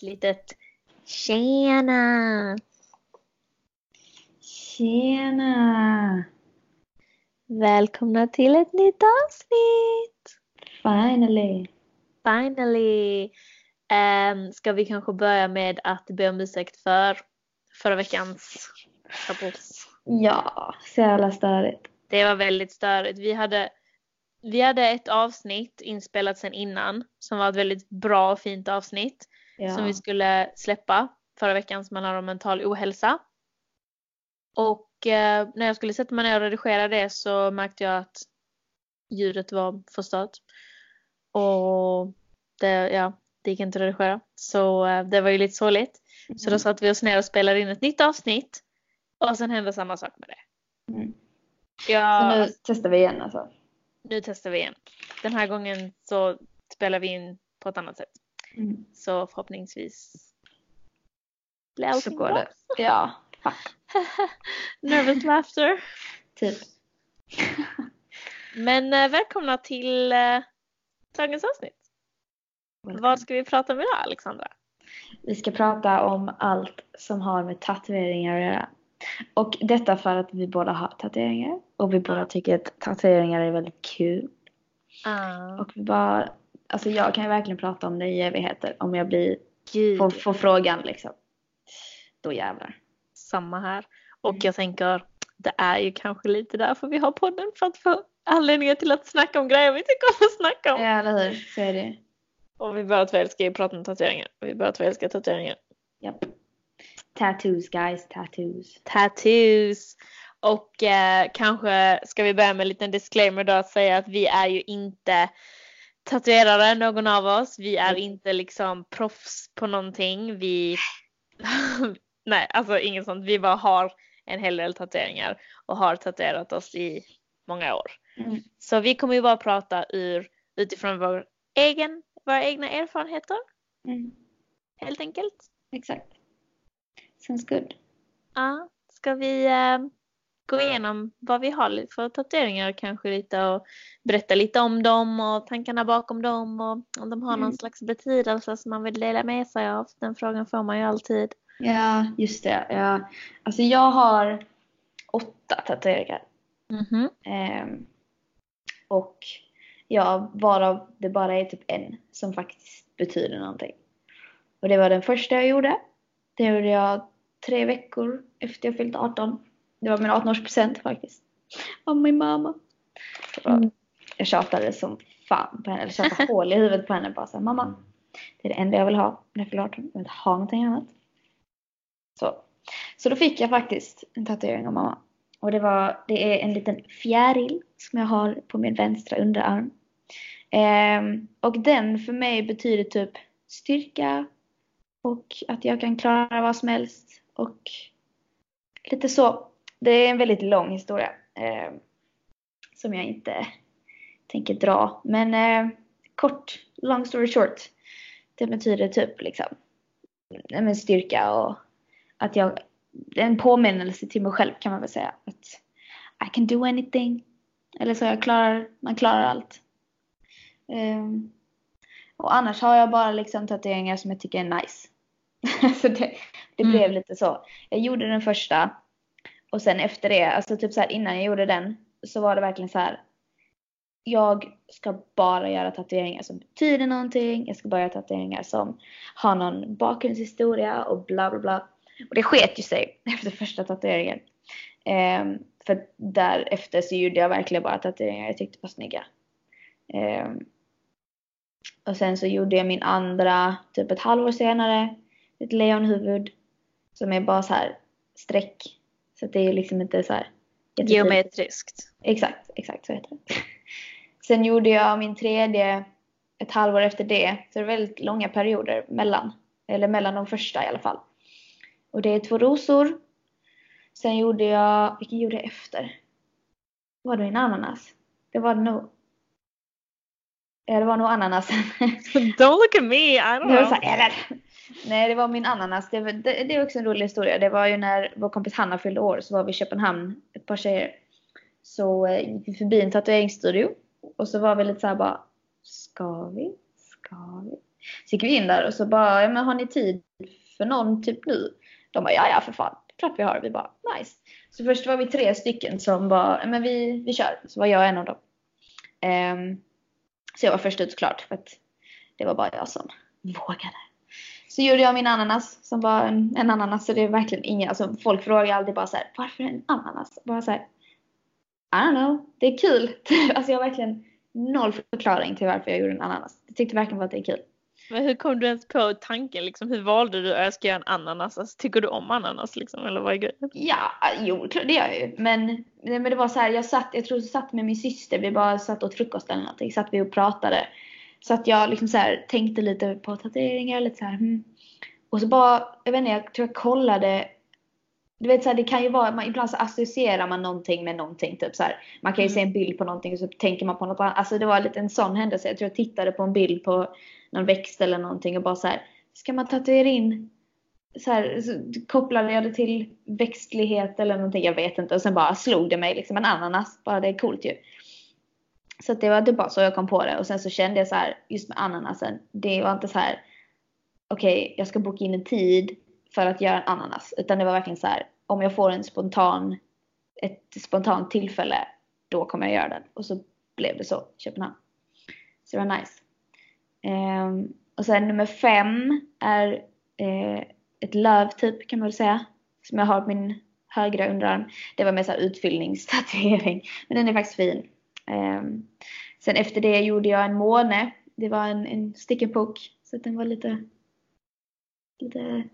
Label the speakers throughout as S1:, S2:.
S1: ett litet tjena!
S2: Tjena!
S1: Välkomna till ett nytt avsnitt!
S2: Finally!
S1: Finally! Um, ska vi kanske börja med att be om ursäkt för förra veckans rapport?
S2: Ja, så jävla störigt.
S1: Det var väldigt störigt. Vi hade, vi hade ett avsnitt inspelat sedan innan som var ett väldigt bra och fint avsnitt
S2: Ja.
S1: som vi skulle släppa förra veckan som handlar om mental ohälsa. Och eh, när jag skulle sätta mig ner och redigera det så märkte jag att ljudet var förstört. Och det, ja, det gick inte att redigera. Så eh, det var ju lite sorgligt. Så då satte vi oss ner och spelade in ett nytt avsnitt. Och sen hände samma sak med det.
S2: Mm.
S1: Ja,
S2: Så nu testar vi igen alltså.
S1: nu testar vi igen. Den här gången så spelar vi in på ett annat sätt.
S2: Mm.
S1: Så förhoppningsvis blir allting bra.
S2: det. Ja, fuck.
S1: Nervous laughter.
S2: Typ.
S1: Men eh, välkomna till eh, dagens avsnitt. Vad ska vi prata om idag Alexandra?
S2: Vi ska prata om allt som har med tatueringar att göra. Och detta för att vi båda har tatueringar. Och vi båda tycker att tatueringar är väldigt kul.
S1: Uh,
S2: Och vi bara, alltså jag kan ju verkligen prata om det i evigheter om jag blir, får, får frågan liksom. Då jävlar.
S1: samma här. Och
S2: Mm.
S1: jag tänker, det är ju kanske lite därför vi har podden för att få anledningar till att snacka om grejer vi tycker om att snacka om.
S2: Ja, eller hur? Så är det
S1: Och vi båda två älskar ju att prata om tatueringar. Vi båda två älskar tatueringar.
S2: Japp. Tattoos guys, tattoos.
S1: tattoos. Och eh, kanske ska vi börja med en liten disclaimer då att säga att vi är ju inte tatuerare någon av oss. Vi är
S2: Mm.
S1: inte liksom proffs på någonting. Vi, nej alltså inget sånt. Vi bara har en hel del tatueringar och har tatuerat oss i många år.
S2: Mm.
S1: Så vi kommer ju bara prata ur, utifrån vår egen, våra egna erfarenheter
S2: Mm.
S1: helt enkelt.
S2: Exakt. Sounds good.
S1: Ja, ska vi eh, gå igenom vad vi har för tatueringar kanske lite och berätta lite om dem och tankarna bakom dem och om de har någon
S2: Mm.
S1: slags betydelse som man vill dela med sig av. Den frågan får man ju alltid.
S2: Ja, just det. Ja. Alltså jag har åtta tatueringar.
S1: Mhm.
S2: Ehm, och ja, varav det bara är typ en som faktiskt betyder någonting. Och det var den första jag gjorde. Det gjorde jag tre veckor efter jag fyllt 18. Det var min 18-årspresent faktiskt. Av min mamma.
S1: Mm.
S2: Jag tjatade som fan på henne. Eller tjatade hål i huvudet på henne. Bara såhär, mamma. Det är det enda jag vill ha när jag fyller 18. Jag vill inte ha någonting annat. Så. Så då fick jag faktiskt en tatuering av mamma. Och det var, det är en liten fjäril som jag har på min vänstra underarm. Ehm, och den för mig betyder typ styrka och att jag kan klara vad som helst och lite så. Det är en väldigt lång historia ehm, som jag inte tänker dra. Men eh, kort, long story short. Det betyder typ liksom men styrka och att jag, en påminnelse till mig själv kan man väl säga. Att I can do anything. Eller så jag klarar, man klarar allt. Ehm, och annars har jag bara liksom tatueringar som jag tycker är nice. så det, det
S1: Mm.
S2: blev lite så. Jag gjorde den första och sen efter det, alltså typ så här innan jag gjorde den så var det verkligen så här. Jag ska bara göra tatueringar som betyder någonting. Jag ska bara göra tatueringar som har någon bakgrundshistoria och bla bla bla. Och det sket ju sig efter första tatueringen. Ehm, för därefter så gjorde jag verkligen bara tatueringar jag tyckte var snygga. Ehm, och sen så gjorde jag min andra typ ett halvår senare. Ett lejonhuvud. Som är bara så här streck. Så det är liksom inte så här.
S1: Geometriskt.
S2: Exakt, exakt så heter det. Sen gjorde jag min tredje ett halvår efter det. Så det är väldigt långa perioder mellan. Eller mellan de första i alla fall. Och det är två rosor. Sen gjorde jag, vilken gjorde jag efter? Var det en ananas? Det var det nog. Ja, det var nog ananasen.
S1: Don't look at me, I don't
S2: Det var
S1: know.
S2: så här, eller? Nej, det var min ananas. Det, det, det är också en rolig historia. Det var ju när vår kompis Hanna fyllde år så var vi i Köpenhamn, ett par tjejer. Så eh, gick vi förbi en tatueringsstudio och så var vi lite så här bara, ska vi? Ska vi? Så gick vi in där och så bara, ja men har ni tid för någon typ nu? De bara, ja ja för fan, klart vi har. Vi bara, nice. Så först var vi tre stycken som bara, men vi, vi kör. Så var jag en av dem. Um, så jag var först ut såklart för att det var bara jag som vågade. Så gjorde jag min ananas som var en, en ananas. Så det är verkligen ingen, alltså folk frågar alltid bara så här, varför en ananas? Bara så här, I don't know, det är kul. alltså jag har verkligen noll förklaring till varför jag gjorde en ananas. Jag tyckte verkligen att det är kul.
S1: Men hur kom du ens på tanken liksom? Hur valde du att jag ska göra en ananas? Alltså, tycker du om ananas liksom? Eller vad är grejen?
S2: Ja, jo det gör jag ju. Men, men det var så här, jag satt, jag tror jag satt med min syster, vi bara satt åt frukost eller någonting. Satt vi och pratade. Så att jag liksom så här, tänkte lite på tatueringar, lite så här, hmm. Och så bara, jag vet inte, jag tror jag kollade du vet så här, det kan ju vara, man, ibland så associerar man någonting med någonting. Typ så här. Man kan ju mm. se en bild på någonting och så tänker man på något annat. Alltså det var lite en sån händelse. Jag tror jag tittade på en bild på någon växt eller någonting och bara så här, ska man tatuera in så här, så kopplade jag det till växtlighet eller någonting, jag vet inte. Och sen bara slog det mig liksom en ananas, bara det är coolt ju. Så det var typ bara så jag kom på det. Och sen så kände jag så här, just med ananasen, det var inte så här, okej, okay, jag ska boka in en tid för att göra en ananas. Utan det var verkligen så här, om jag får en spontan, ett spontant tillfälle, då kommer jag göra den. Och så blev det så, Köpenhamn. Så det var nice. Um, och sen nummer fem är uh, ett löv typ kan man väl säga. Som jag har på min högra underarm. Det var mer såhär utfyllningstatuering. Men den är faktiskt fin. Ehm, sen efter det gjorde jag en måne. Det var en, en stick and poke. Så den var lite, lite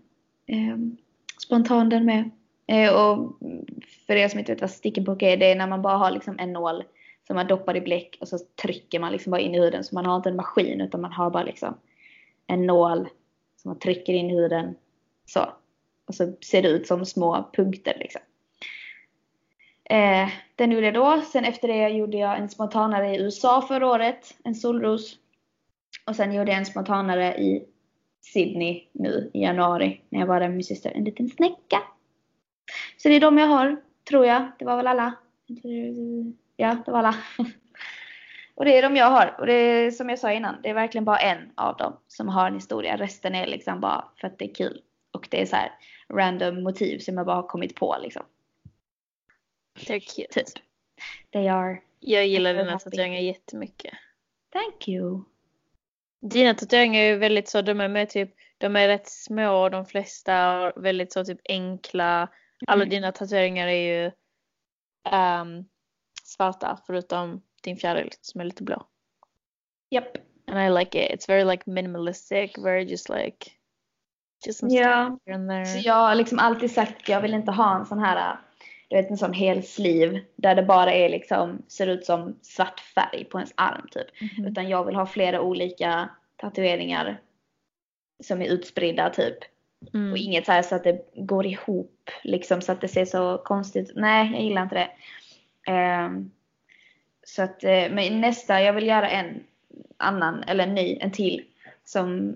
S2: ehm, spontan den med. Eh, och för er som inte vet vad stick and poke är. Det är när man bara har liksom en nål som man doppar i bläck och så trycker man liksom bara in i huden. Så man har inte en maskin utan man har bara liksom en nål som man trycker in i huden. Så. Och så ser det ut som små punkter liksom. Eh, den gjorde jag då. Sen efter det gjorde jag en spontanare i USA förra året. En solros. Och sen gjorde jag en spontanare i Sydney nu i januari när jag var där med min syster. En liten snäcka. Så det är de jag har, tror jag. Det var väl alla. Ja, det var alla. Och det är de jag har. Och det är som jag sa innan, det är verkligen bara en av dem som har en historia. Resten är liksom bara för att det är kul. Och det är så här random motiv som jag bara har kommit på liksom.
S1: They're cute.
S2: Typ. They are.
S1: Jag gillar dina tatueringar jättemycket.
S2: Thank you.
S1: Dina tatueringar är ju väldigt så, de är med typ, de är rätt små de flesta och väldigt så typ enkla. Alla mm. dina tatueringar är ju um, svarta förutom din fjäril som är lite blå.
S2: Yep.
S1: And I like it. It's very like minimalistic, very just like just some
S2: yeah. here and there. Så jag har liksom alltid sagt att jag vill inte ha en sån här du vet en sån hel sleeve där det bara är liksom ser ut som svart färg på ens arm typ. Mm. Utan jag vill ha flera olika tatueringar som är utspridda typ. Mm. Och inget så här så att det går ihop liksom så att det ser så konstigt Nej, jag gillar inte det. Um, så att, uh, men nästa, jag vill göra en annan, eller en ny, en till. Som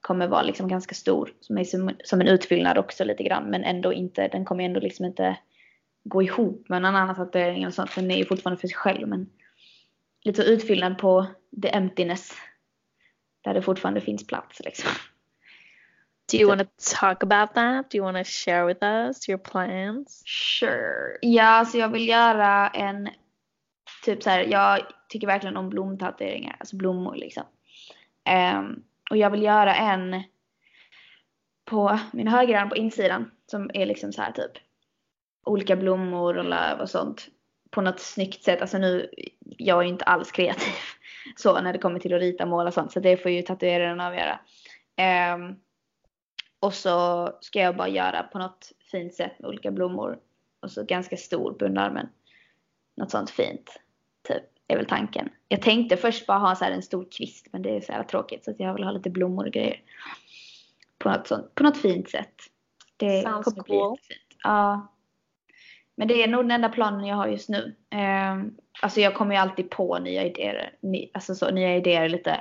S2: kommer vara liksom ganska stor. Som är som, som en utfyllnad också lite grann. Men ändå inte, den kommer ändå liksom inte gå ihop med någon annan tatuering eller sånt. Den är ju fortfarande för sig själv. Men lite utfyllnad på the emptiness. Där det fortfarande finns plats liksom.
S1: Do you want to talk about that? Do you want to share with us your plans?
S2: Sure. Ja, alltså jag vill göra en typ så här, jag tycker verkligen om blomtatueringar, alltså blommor liksom. Um, och jag vill göra en på min högerarm på insidan som är liksom så här typ olika blommor och löv och sånt på något snyggt sätt. Alltså nu, jag är ju inte alls kreativ så när det kommer till att rita, måla och sånt så det får ju tatueraren avgöra. Um, och så ska jag bara göra på något fint sätt med olika blommor. Och så ganska stor på underarmen. Något sånt fint. Typ, är väl tanken. Jag tänkte först bara ha så en stor kvist men det är så jävla tråkigt så jag vill ha lite blommor och grejer. På något, sånt, på något fint sätt. Det
S1: Sounds kommer bli cool.
S2: jättefint. Ja. Men det är nog den enda planen jag har just nu. Um, alltså jag kommer ju alltid på nya idéer. Ny, alltså så, nya idéer lite,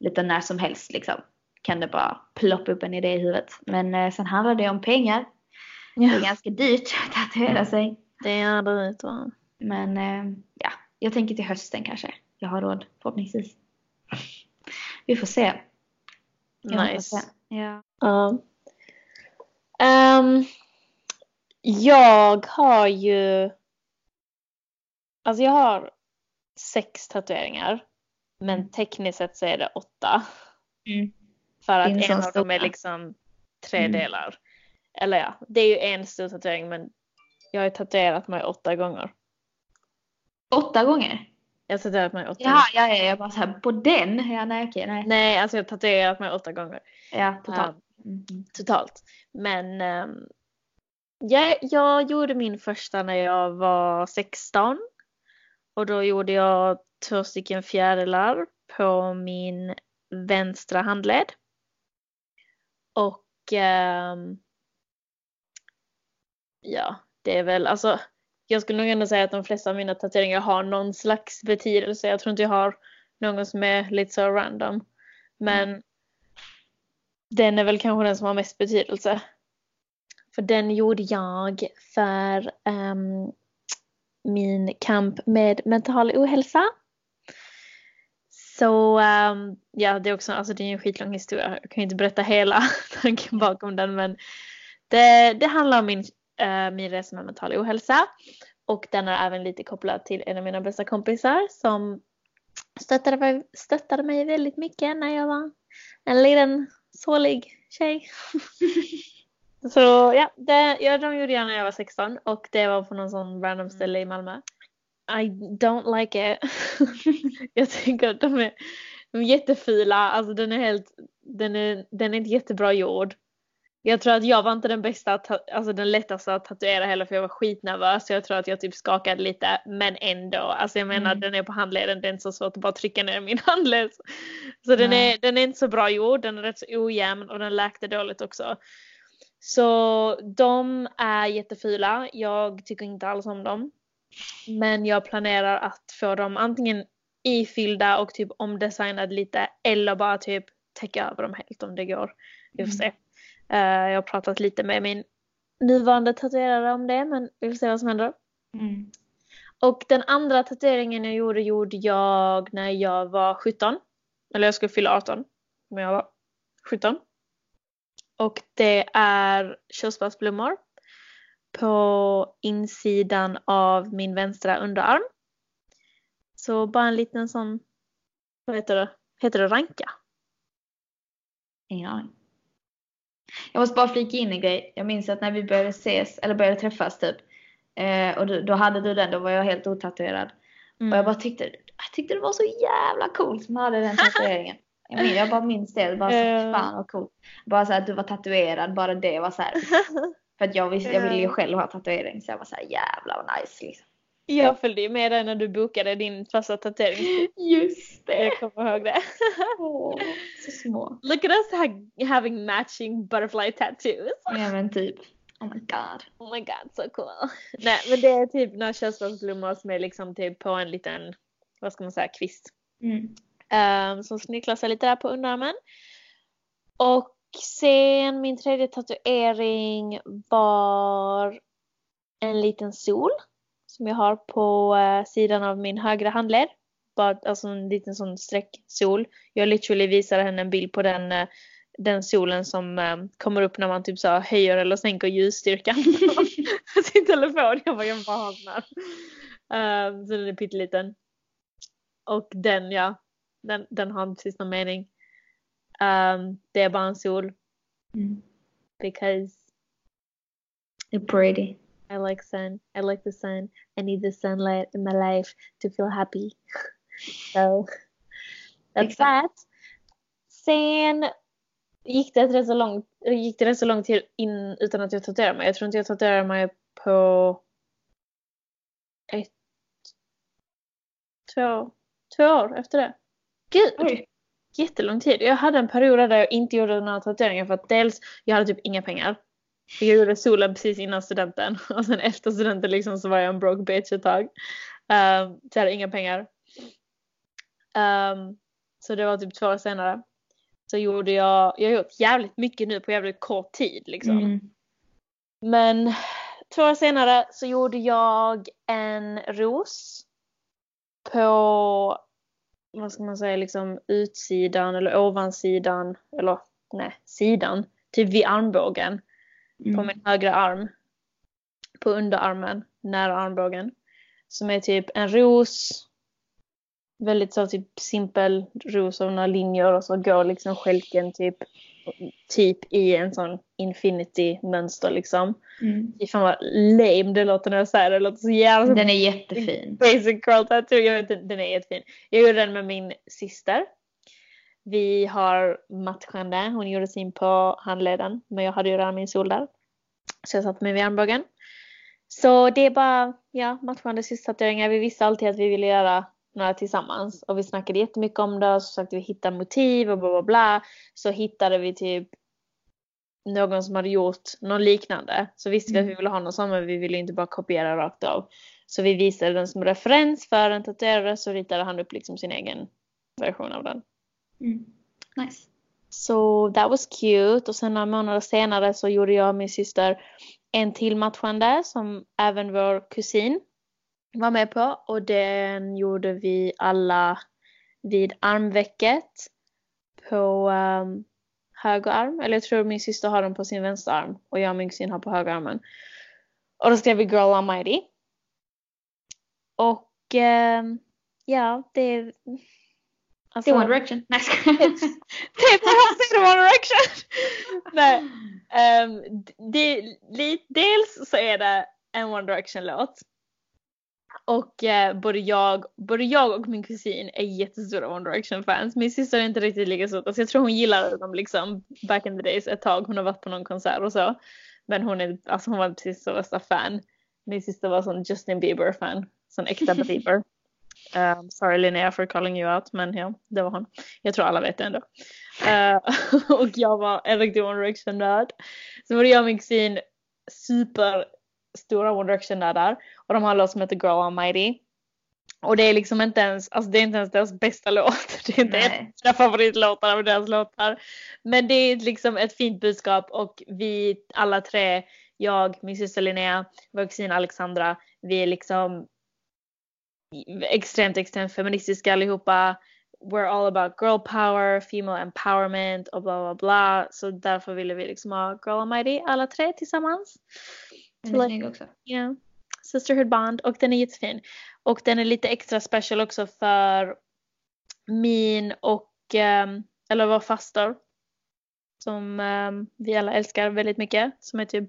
S2: lite när som helst liksom kan det bara ploppa upp en idé i huvudet. Men eh, sen handlar det om pengar. Ja. Det är ganska dyrt att tatuera sig.
S1: Det är dyrt va?
S2: Men eh, ja, jag tänker till hösten kanske. Jag har råd förhoppningsvis. Vi får se. Jag
S1: Nice.
S2: Ja.
S1: Ehm, jag har ju... Alltså jag har sex tatueringar. Men
S2: Mm.
S1: tekniskt sett så är det åtta.
S2: Mm.
S1: För att en
S2: som
S1: av dem är liksom tre
S2: Mm.
S1: delar. Eller ja, det är ju en stor tatuering men jag har ju tatuerat mig åtta gånger.
S2: Åtta gånger?
S1: Jag har tatuerat mig åtta
S2: Ja, ja, ja, jag bara så här, på den? Ja, nej, okej, nej.
S1: Nej, alltså jag har tatuerat mig åtta gånger.
S2: Ja, totalt.
S1: Um, totalt. Men um, jag, jag gjorde min första när jag var 16. Och då gjorde jag två stycken fjärilar på min vänstra handled. Och ehm, ja, det är väl alltså jag skulle nog ändå säga att de flesta av mina tatueringar har någon slags betydelse. Jag tror inte jag har någon som är lite så random. Men den är väl kanske den som har mest betydelse. För den gjorde jag för um, min kamp med mental ohälsa. Så um, ja, det är också alltså det är en skitlång historia. Jag kan ju inte berätta hela tanken bakom den men det, det handlar om min, uh, min resa med mental ohälsa. Och den är även lite kopplad till en av mina bästa kompisar som stöttade mig, stöttade mig väldigt mycket när jag var en liten sålig tjej. Så ja, det, ja, de gjorde jag när jag var 16 och det var på någon sån random ställe i Malmö. I don't like it. jag tycker att de är, de är jättefula, alltså den är helt, den är, den är inte jättebra gjord. Jag tror att jag var inte den bästa, att alltså den lättaste att tatuera heller för jag var skitnervös. Jag tror att jag typ skakade lite men ändå. Alltså jag menar
S2: Mm.
S1: den är på handleden, det är inte så svårt att bara trycka ner min handled. Så den är, den är inte så bra gjord, den är rätt så ojämn och den läkte dåligt också. Så de är jättefula. Jag tycker inte alls om dem. Men jag planerar att få dem antingen ifyllda och typ omdesignade lite eller bara typ täcka över dem helt om det går. Vi får se. Eh, jag har pratat lite med min nuvarande tatuerare om det men vi får se vad som händer.
S2: Mm.
S1: Och den andra tatueringen jag gjorde gjorde jag när jag var 17. Eller jag skulle fylla 18. Men jag var 17. Och det är körsbärsblommor. På insidan av min vänstra underarm. Så bara en liten sån, vad heter det? Heter det ranka?
S2: Ingen aning. Jag måste bara flika in en grej. Jag minns att när vi började ses, eller började träffas typ. Eh, och du, då hade du den, då var jag helt otatuerad.
S1: Mm.
S2: Och jag bara tyckte, jag tyckte det var så jävla coolt som hade den tatueringen. Jag, minns, jag bara minns det, bara så,
S1: Eh.
S2: fan vad coolt. Bara så att du var tatuerad, bara det var så här. För att jag, visste, jag ville ju
S1: Eh.
S2: själv ha tatuering så jag var så här jävla vad nice liksom.
S1: Jag följde ju med dig när du bokade din första tatuering.
S2: Just
S1: Jag kommer ihåg det.
S2: Åh, så små.
S1: Look at us ha- having matching butterfly tattoos.
S2: Ja men typ. Oh my god.
S1: Oh my god, so cool. Nej men det är typ några körsbärsblommor som är liksom typ på en liten, vad ska man säga, kvist.
S2: Mm.
S1: Um, som snicklar sig lite där på underarmen. Och sen min tredje tatuering var en liten sol. Som jag har på eh, sidan av min högra handled. Bara, alltså en liten sån strecksol. Jag literally visade henne en bild på den, eh, den solen som ehm, kommer upp när man typ så höjer eller sänker ljusstyrkan på sin telefon. Jag bara, jag bara har. Um, ehm, så den är pytteliten. Och den ja, den, den har precis någon mening. Um, det är bara en sol.
S2: Mm.
S1: Because
S2: You're pretty.
S1: I like sun. I like the sun. I need the sunlight in my life to feel happy. So that's
S2: Exakt.
S1: that. Sen gick det rätt så lång, gick det rätt så lång tid in utan att jag tatuerade mig. Jag tror inte jag tatuerade mig på ett, två, två år efter det. Gud!
S2: Oj.
S1: jättelång tid. Jag hade en period där jag inte gjorde några tatueringar för att dels jag hade typ inga pengar. Jag gjorde solen precis innan studenten och sen efter studenten liksom så var jag en broke bitch ett tag. Um, så jag hade inga pengar. Um, så det var typ två år senare. Så gjorde jag, jag har gjort jävligt mycket nu på jävligt kort tid liksom.
S2: Mm.
S1: Men två år senare så gjorde jag en ros på, vad ska man säga, liksom utsidan eller ovansidan, eller nej, sidan, typ vid armbågen på
S2: Mm.
S1: min högra arm. På underarmen, nära armbågen. Som är typ en ros. Väldigt så typ simpel ros av några linjer och så går liksom skälken typ, typ i en sån infinity mönster liksom.
S2: Mm.
S1: Fy fan vad lame det låter när jag säger det. Det låter så jävla
S2: Den är jättefin.
S1: basic girl tattoo. Jag vet inte, den är jättefin. Jag gjorde den med min syster. Vi har matchande. Hon gjorde sin på handleden. Men jag hade ju redan min sol där. Så jag satte mig vid armbågen. Så det är bara ja, matchande systratatueringar. Vi visste alltid att vi ville göra några tillsammans. Och vi snackade jättemycket om det. Och så försökte vi hitta motiv och bla bla bla. Så hittade vi typ någon som hade gjort något liknande. Så visste vi att vi
S2: Mm.
S1: ville ha någon sån men vi ville inte bara kopiera rakt av. Så vi visade den som referens för en tatuerare så ritade han upp liksom sin egen version av den.
S2: Mm. Nice.
S1: Så that was cute och sen några månader senare så gjorde jag och min syster en till matchande som även vår kusin var med på och den gjorde vi alla vid armvecket på um, höger arm. Eller jag tror min syster har den på sin vänstra arm och jag och min kusin har på höger armen. Och då skrev vi Girl Almighty. Och ehm, ja, det är...
S2: Det
S1: Alltså,
S2: är One Direction. Nej, jag.
S1: Typ jag ser One Direction! Nej. ehm, det, dels så är det en One Direction-låt. Och eh, både, jag, både jag och min kusin är jättestora One Direction-fans. Min syster är inte riktigt lika stor. Alltså jag tror hon gillade dem liksom back in the days ett tag. Hon har varit på någon konsert och så. Men hon, är, alltså hon var precis så värsta fan. Min syster var sån Justin Bieber-fan. Sån äkta Bieber. Um, sorry Linnea for calling you out men ja, det var hon. Jag tror alla vet det ändå. Uh, och jag var en riktig One Direction-nörd. Så var det jag och min kusin superstora One Direction-nördar. Och de har en låt som heter Girl Almighty. Och det är liksom inte ens, alltså det är inte ens deras bästa låt. Det är inte
S2: Nej.
S1: en av mina favoritlåtar av deras låtar. Men det är liksom ett fint budskap och vi alla tre, jag, min syster Linnea, vår kusin Alexandra, vi är liksom extremt, extremt feministiska allihopa. We're all about girl power, female empowerment och bla bla bla. Så därför ville vi liksom ha Girl Almighty alla tre tillsammans.
S2: Den är snygg också.
S1: Ja. Sisterhood Bond och den är jättefin. Och den är lite extra special också för min och, ehm, eller vår faster. Som ehm, vi alla älskar väldigt mycket. Som är typ,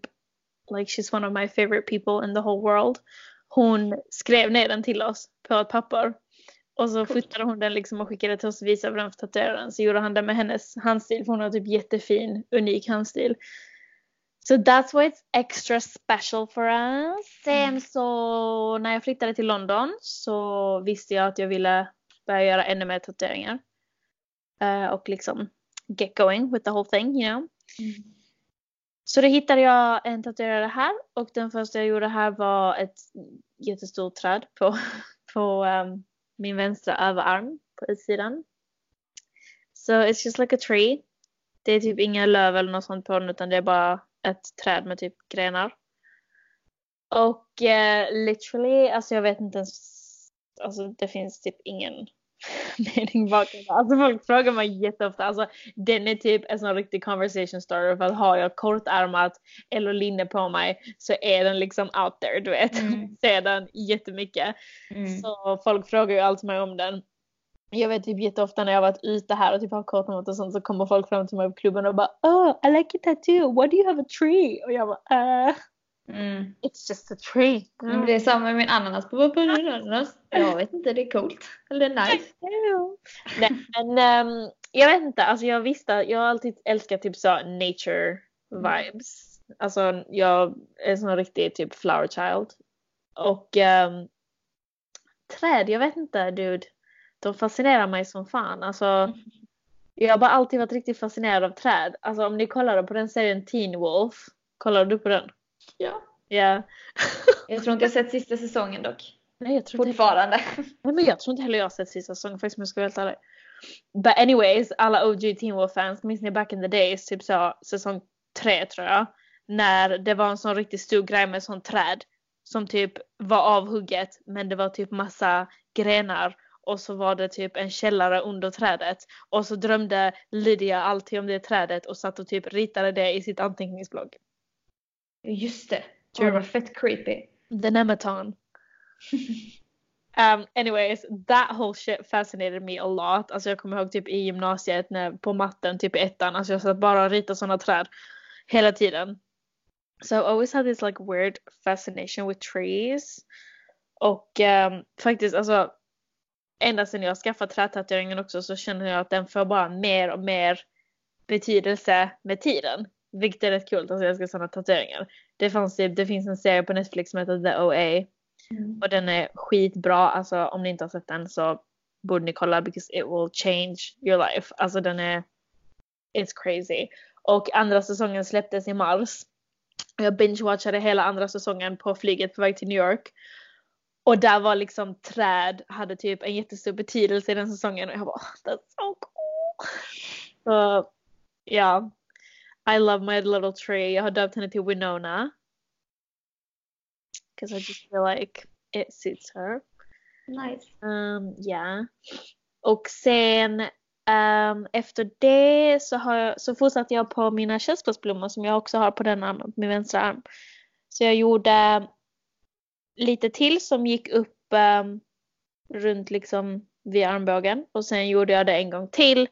S1: like she's one of my favorite people in the whole world. Hon skrev ner den till oss på ett papper. Och så fotade hon den liksom och skickade till oss och visade den för tatueraren. Så gjorde han den med hennes handstil för hon har typ jättefin, unik handstil. So that's why it's extra special for us. Sen
S2: Mm.
S1: så när jag flyttade till London så visste jag att jag ville börja göra ännu mer tatueringar. Eh, och liksom get going with the whole thing, you know.
S2: Mm.
S1: Så då hittade jag en tatuerare här och den första jag gjorde här var ett jättestort träd på, på ehm, min vänstra överarm på utsidan. So it's just like a tree. Det är typ inga löv eller något sånt på den utan det är bara ett träd med typ grenar. Och eh, literally, alltså jag vet inte ens, alltså det finns typ ingen mening bakom det. Alltså folk frågar mig jätteofta, alltså den är typ en sån riktig conversation starter för att har jag kortärmat eller linne på mig så är den liksom out there, du vet.
S2: Mm.
S1: Ser den jättemycket.
S2: Mm.
S1: Så folk frågar ju alltid mig om den. Jag vet typ jätteofta när jag varit ute här och typ har kortärmat och sånt så kommer folk fram till mig på klubben och bara Oh, I like a tattoo, why do you have a tree? Och jag bara uh,
S2: Mm.
S1: It's just a tree.
S2: Men Det är samma med min ananas. Det ananas? Jag vet inte, det är coolt. Eller nice.
S1: Nej, men ehm, jag vet inte, alltså jag visste, jag har alltid älskat typ så nature vibes. Alltså jag är en sån riktig typ flower child. Och ehm, träd, jag vet inte dude. De fascinerar mig som fan. Alltså jag har bara alltid varit riktigt fascinerad av träd. Alltså om ni kollade på den serien Teen Wolf. Kollade du på den?
S2: Ja.
S1: Ja.
S2: Jag tror inte jag sett sista säsongen dock.
S1: Nej jag tror inte
S2: Fortfarande.
S1: Nej men jag tror inte heller jag har sett sista säsongen faktiskt om jag ska vara helt ärlig. But anyways, alla OG Teen Wolf fans, minns ni back in the days, typ så säsong tre tror jag. När det var en sån riktigt stor grej med sån träd. Som typ var avhugget men det var typ massa grenar och så var det typ en källare under trädet och så drömde Lydia alltid om det trädet och satt och typ ritade det i sitt anteckningsblogg.
S2: Just det. Det var fett creepy.
S1: The Nematon. um, anyways, that whole shit fascinated me a lot. Alltså jag kommer ihåg typ i gymnasiet när, på matten, typ i ettan, alltså jag satt bara och ritade sådana träd hela tiden. So I always had this like weird fascination with trees. Och um, faktiskt alltså ända sedan jag skaffade trätatueringen också så känner jag att den får bara mer och mer betydelse med tiden. Vilket är rätt kul att jag ska sådana tatueringar. Det, fanns typ, det finns en serie på Netflix som heter The OA. Mm. Och den är skitbra. Alltså om ni inte har sett den så borde ni kolla because it will change your life. Alltså den är It's crazy. Och andra säsongen släpptes i mars. Jag binge-watchade hela andra säsongen på flyget på väg till New York. Och där var liksom träd, hade typ en jättestor betydelse i den säsongen och jag bara that's so cool. Så ja, I love my little tree. Jag har döpt henne till Winona. Because I just feel like it suits her.
S2: Nice.
S1: Um, yeah. Och sen um, efter det så, har jag, så fortsatte jag på mina körsbärsblommor som jag också har på den armen, min vänstra arm. Så jag gjorde lite till som gick upp um, runt liksom vid armbågen och sen gjorde jag det en gång till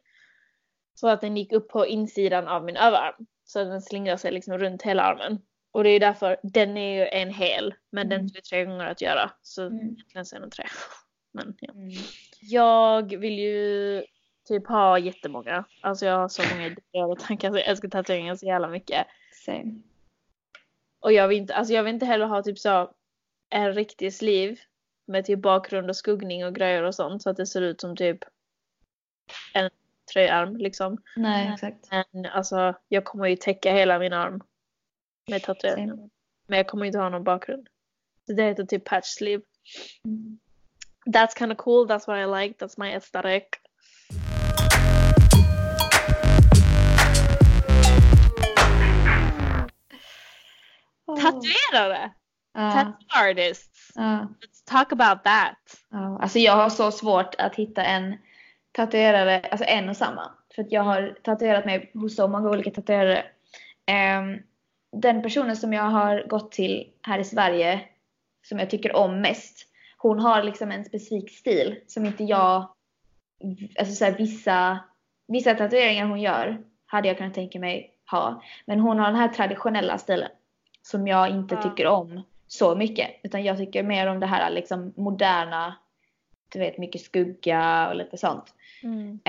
S1: så att den gick upp på insidan av min överarm. Så den slingrar sig liksom runt hela armen. Och det är därför, den är ju en hel men mm. den tog tre gånger att göra. Så mm. egentligen så är den tre. Men, ja. Mm. Jag vill ju typ ha jättemånga. Alltså jag har så många idéer och tankar så jag älskar tatueringar så jävla mycket.
S2: Same.
S1: Och jag vill inte, alltså jag vill inte heller ha typ så en riktig sliv med typ bakgrund och skuggning och grejer och sånt så att det ser ut som typ en tröjarm liksom.
S2: Nej exakt.
S1: Men alltså jag kommer ju täcka hela min arm med tatueringar. Men jag kommer inte ha någon bakgrund. Så det heter typ patch sleeve. Mm. That's kind of cool, that's what I like, that's my aesthetic. Oh. Tatuerare! Tattoo artists! Let's talk about that.
S2: Uh. Alltså jag har så svårt att hitta en tatuerare, alltså en och samma. För att jag har tatuerat mig hos så många olika tatuerare. Um, den personen som jag har gått till här i Sverige, som jag tycker om mest, hon har liksom en specifik stil som inte jag, alltså så här, vissa, vissa tatueringar hon gör hade jag kunnat tänka mig ha. Men hon har den här traditionella stilen som jag inte ja. tycker om så mycket. Utan jag tycker mer om det här liksom moderna, du vet mycket skugga och lite sånt. Mm.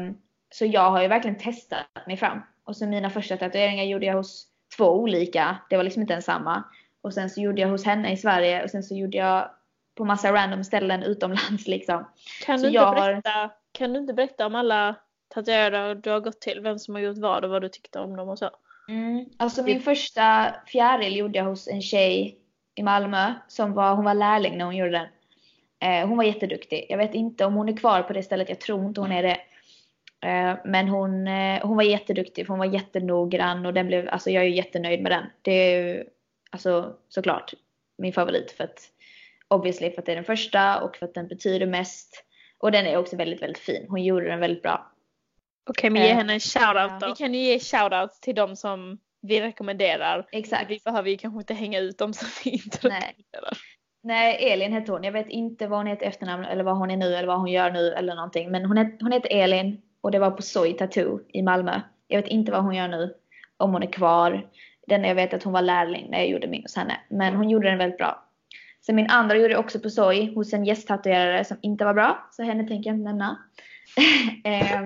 S2: Um, så jag har ju verkligen testat mig fram. Och så mina första tatueringar gjorde jag hos två olika. Det var liksom inte en samma. Och sen så gjorde jag hos henne i Sverige och sen så gjorde jag på massa random ställen utomlands liksom.
S1: Kan,
S2: så
S1: du, inte berätta, har... kan du inte berätta om alla tatuerare du har gått till? Vem som har gjort vad och vad du tyckte om dem och så?
S2: Mm. Alltså min första fjäril gjorde jag hos en tjej i Malmö som var, hon var lärling när hon gjorde den. Eh, hon var jätteduktig. Jag vet inte om hon är kvar på det stället, jag tror inte hon är det. Eh, men hon, eh, hon var jätteduktig för hon var jättenoggrann och den blev, alltså jag är jättenöjd med den. Det är ju alltså såklart min favorit för att obviously för att det är den första och för att den betyder mest. Och den är också väldigt, väldigt fin. Hon gjorde den väldigt bra.
S1: Okej, men ge henne en shoutout då. Vi kan ju ge shoutouts till de som vi rekommenderar.
S2: Exakt.
S1: Vi behöver ju kanske inte hänga ut dem som vi inte
S2: Nej. rekommenderar. Nej, Elin heter hon. Jag vet inte vad hon heter efternamn eller vad hon är nu eller vad hon gör nu eller någonting. Men hon, heter, hon heter Elin och det var på Soy Tattoo i Malmö. Jag vet inte vad hon gör nu. Om hon är kvar. Den jag vet att hon var lärling när jag gjorde min hos henne. Men hon gjorde den väldigt bra. Sen min andra gjorde jag också på Soy hos en gästtatuerare som inte var bra. Så henne tänker jag inte nämna. eh,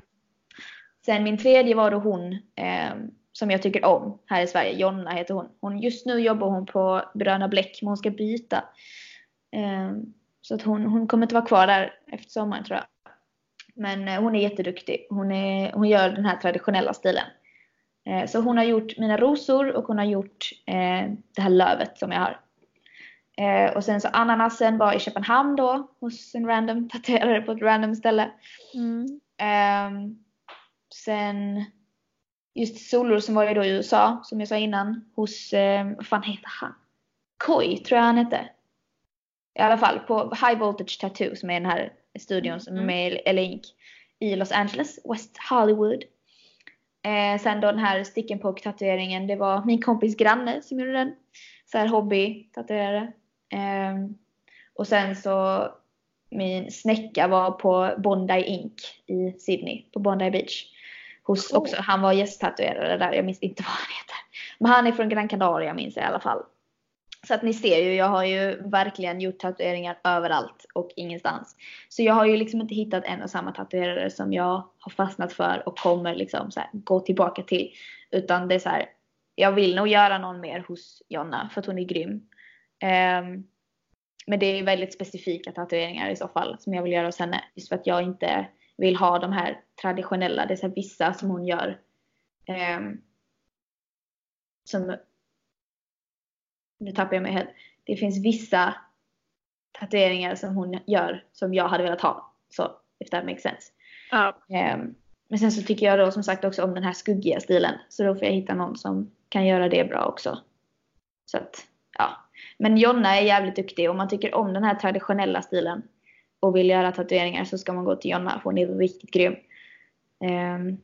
S2: sen min tredje var då hon eh, som jag tycker om här i Sverige. Jonna heter hon. hon just nu jobbar hon på Bröna Bläck men hon ska byta. Eh, så att hon, hon kommer inte vara kvar där efter sommaren tror jag. Men eh, hon är jätteduktig. Hon, är, hon gör den här traditionella stilen. Eh, så hon har gjort mina rosor och hon har gjort eh, det här lövet som jag har. och sen så ananasen var i Köpenhamn då hos en random tatuerare på ett random ställe. Mm. Ehm, sen just solrosen var ju då i USA som jag sa innan hos, vad fan heter han? Koi tror jag han hette. I alla fall på High Voltage Tattoo som är den här studion som är
S1: Mm.
S2: med i LA Ink i Los Angeles, West Hollywood. Eh, sen då den här stick and poke tatueringen, det var min kompis granne som gjorde den. Så här hobby tatuerare. Eh, och sen så min snäcka var på Bondi Ink i Sydney, på Bondi Beach. Hos
S1: Cool.
S2: också, han var gästtatuerare där, jag minns inte vad han heter. Men han är från Gran Canaria minns jag i alla fall. Så att ni ser ju, jag har ju verkligen gjort tatueringar överallt och ingenstans. Så jag har ju liksom inte hittat en och samma tatuerare som jag har fastnat för och kommer liksom så här, gå tillbaka till. Utan det är så här, jag vill nog göra någon mer hos Jonna för att hon är grym. Ehm, men det är väldigt specifika tatueringar i så fall som jag vill göra hos henne. Just för att jag inte vill ha de här traditionella, det är så vissa som hon gör. ehm, som nu tappar jag mig helt. Det finns vissa tatueringar som hon gör som jag hade velat ha. Så, if that makes sense.
S1: Ja.
S2: Ehm, men sen så tycker jag då som sagt också om den här skuggiga stilen. Så då får jag hitta någon som kan göra det bra också. Så att, ja. Men Jonna är jävligt duktig. Om man tycker om den här traditionella stilen och vill göra tatueringar så ska man gå till Jonna. Hon är riktigt grym. Um,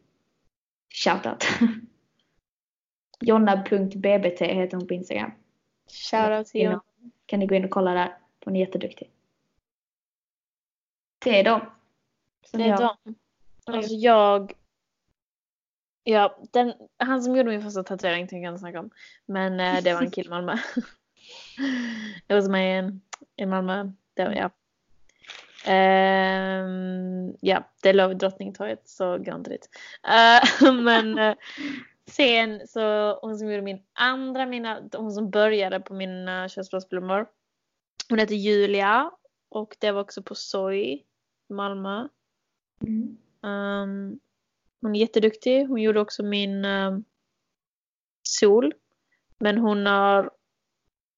S2: shoutout. Jonna.bbt heter hon på Instagram.
S1: Shoutout till Jonna.
S2: Kan ni gå in och kolla där. Hon är jätteduktig. Det är de. Som
S1: Det är
S2: jag-
S1: de. Alltså jag... Ja, den, han som gjorde min första tatuering tänker jag inte snacka om. Men eh, det var en kille i Malmö. It was my in, i Malmö. Det var, ja. Ehm, ja, det låg Drottningtorget så gå inte dit. Eh, men eh, sen så hon som gjorde min andra, mina, hon som började på mina körsbärsblommor. Hon heter Julia och det var också på Soy i Malmö.
S2: Mm.
S1: Um, hon är jätteduktig. Hon gjorde också min um, sol. Men hon har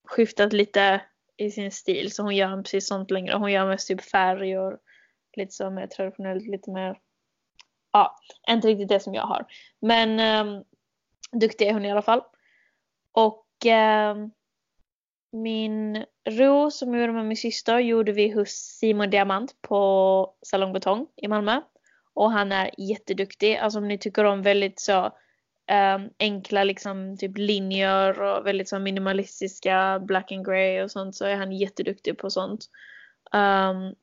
S1: skiftat lite i sin stil så hon gör inte precis sånt längre. Hon gör mest typ färg och lite så mer traditionellt, lite mer ja, inte riktigt det som jag har. Men um, duktig är hon i alla fall. Och um, min ro som jag gjorde med min syster gjorde vi hos Simon Diamant på Salong Betong i Malmö. Och han är jätteduktig. Alltså om ni tycker om väldigt så ehm, enkla liksom typ linjer och väldigt så minimalistiska black and grey och sånt så är han jätteduktig på sånt. Ehm,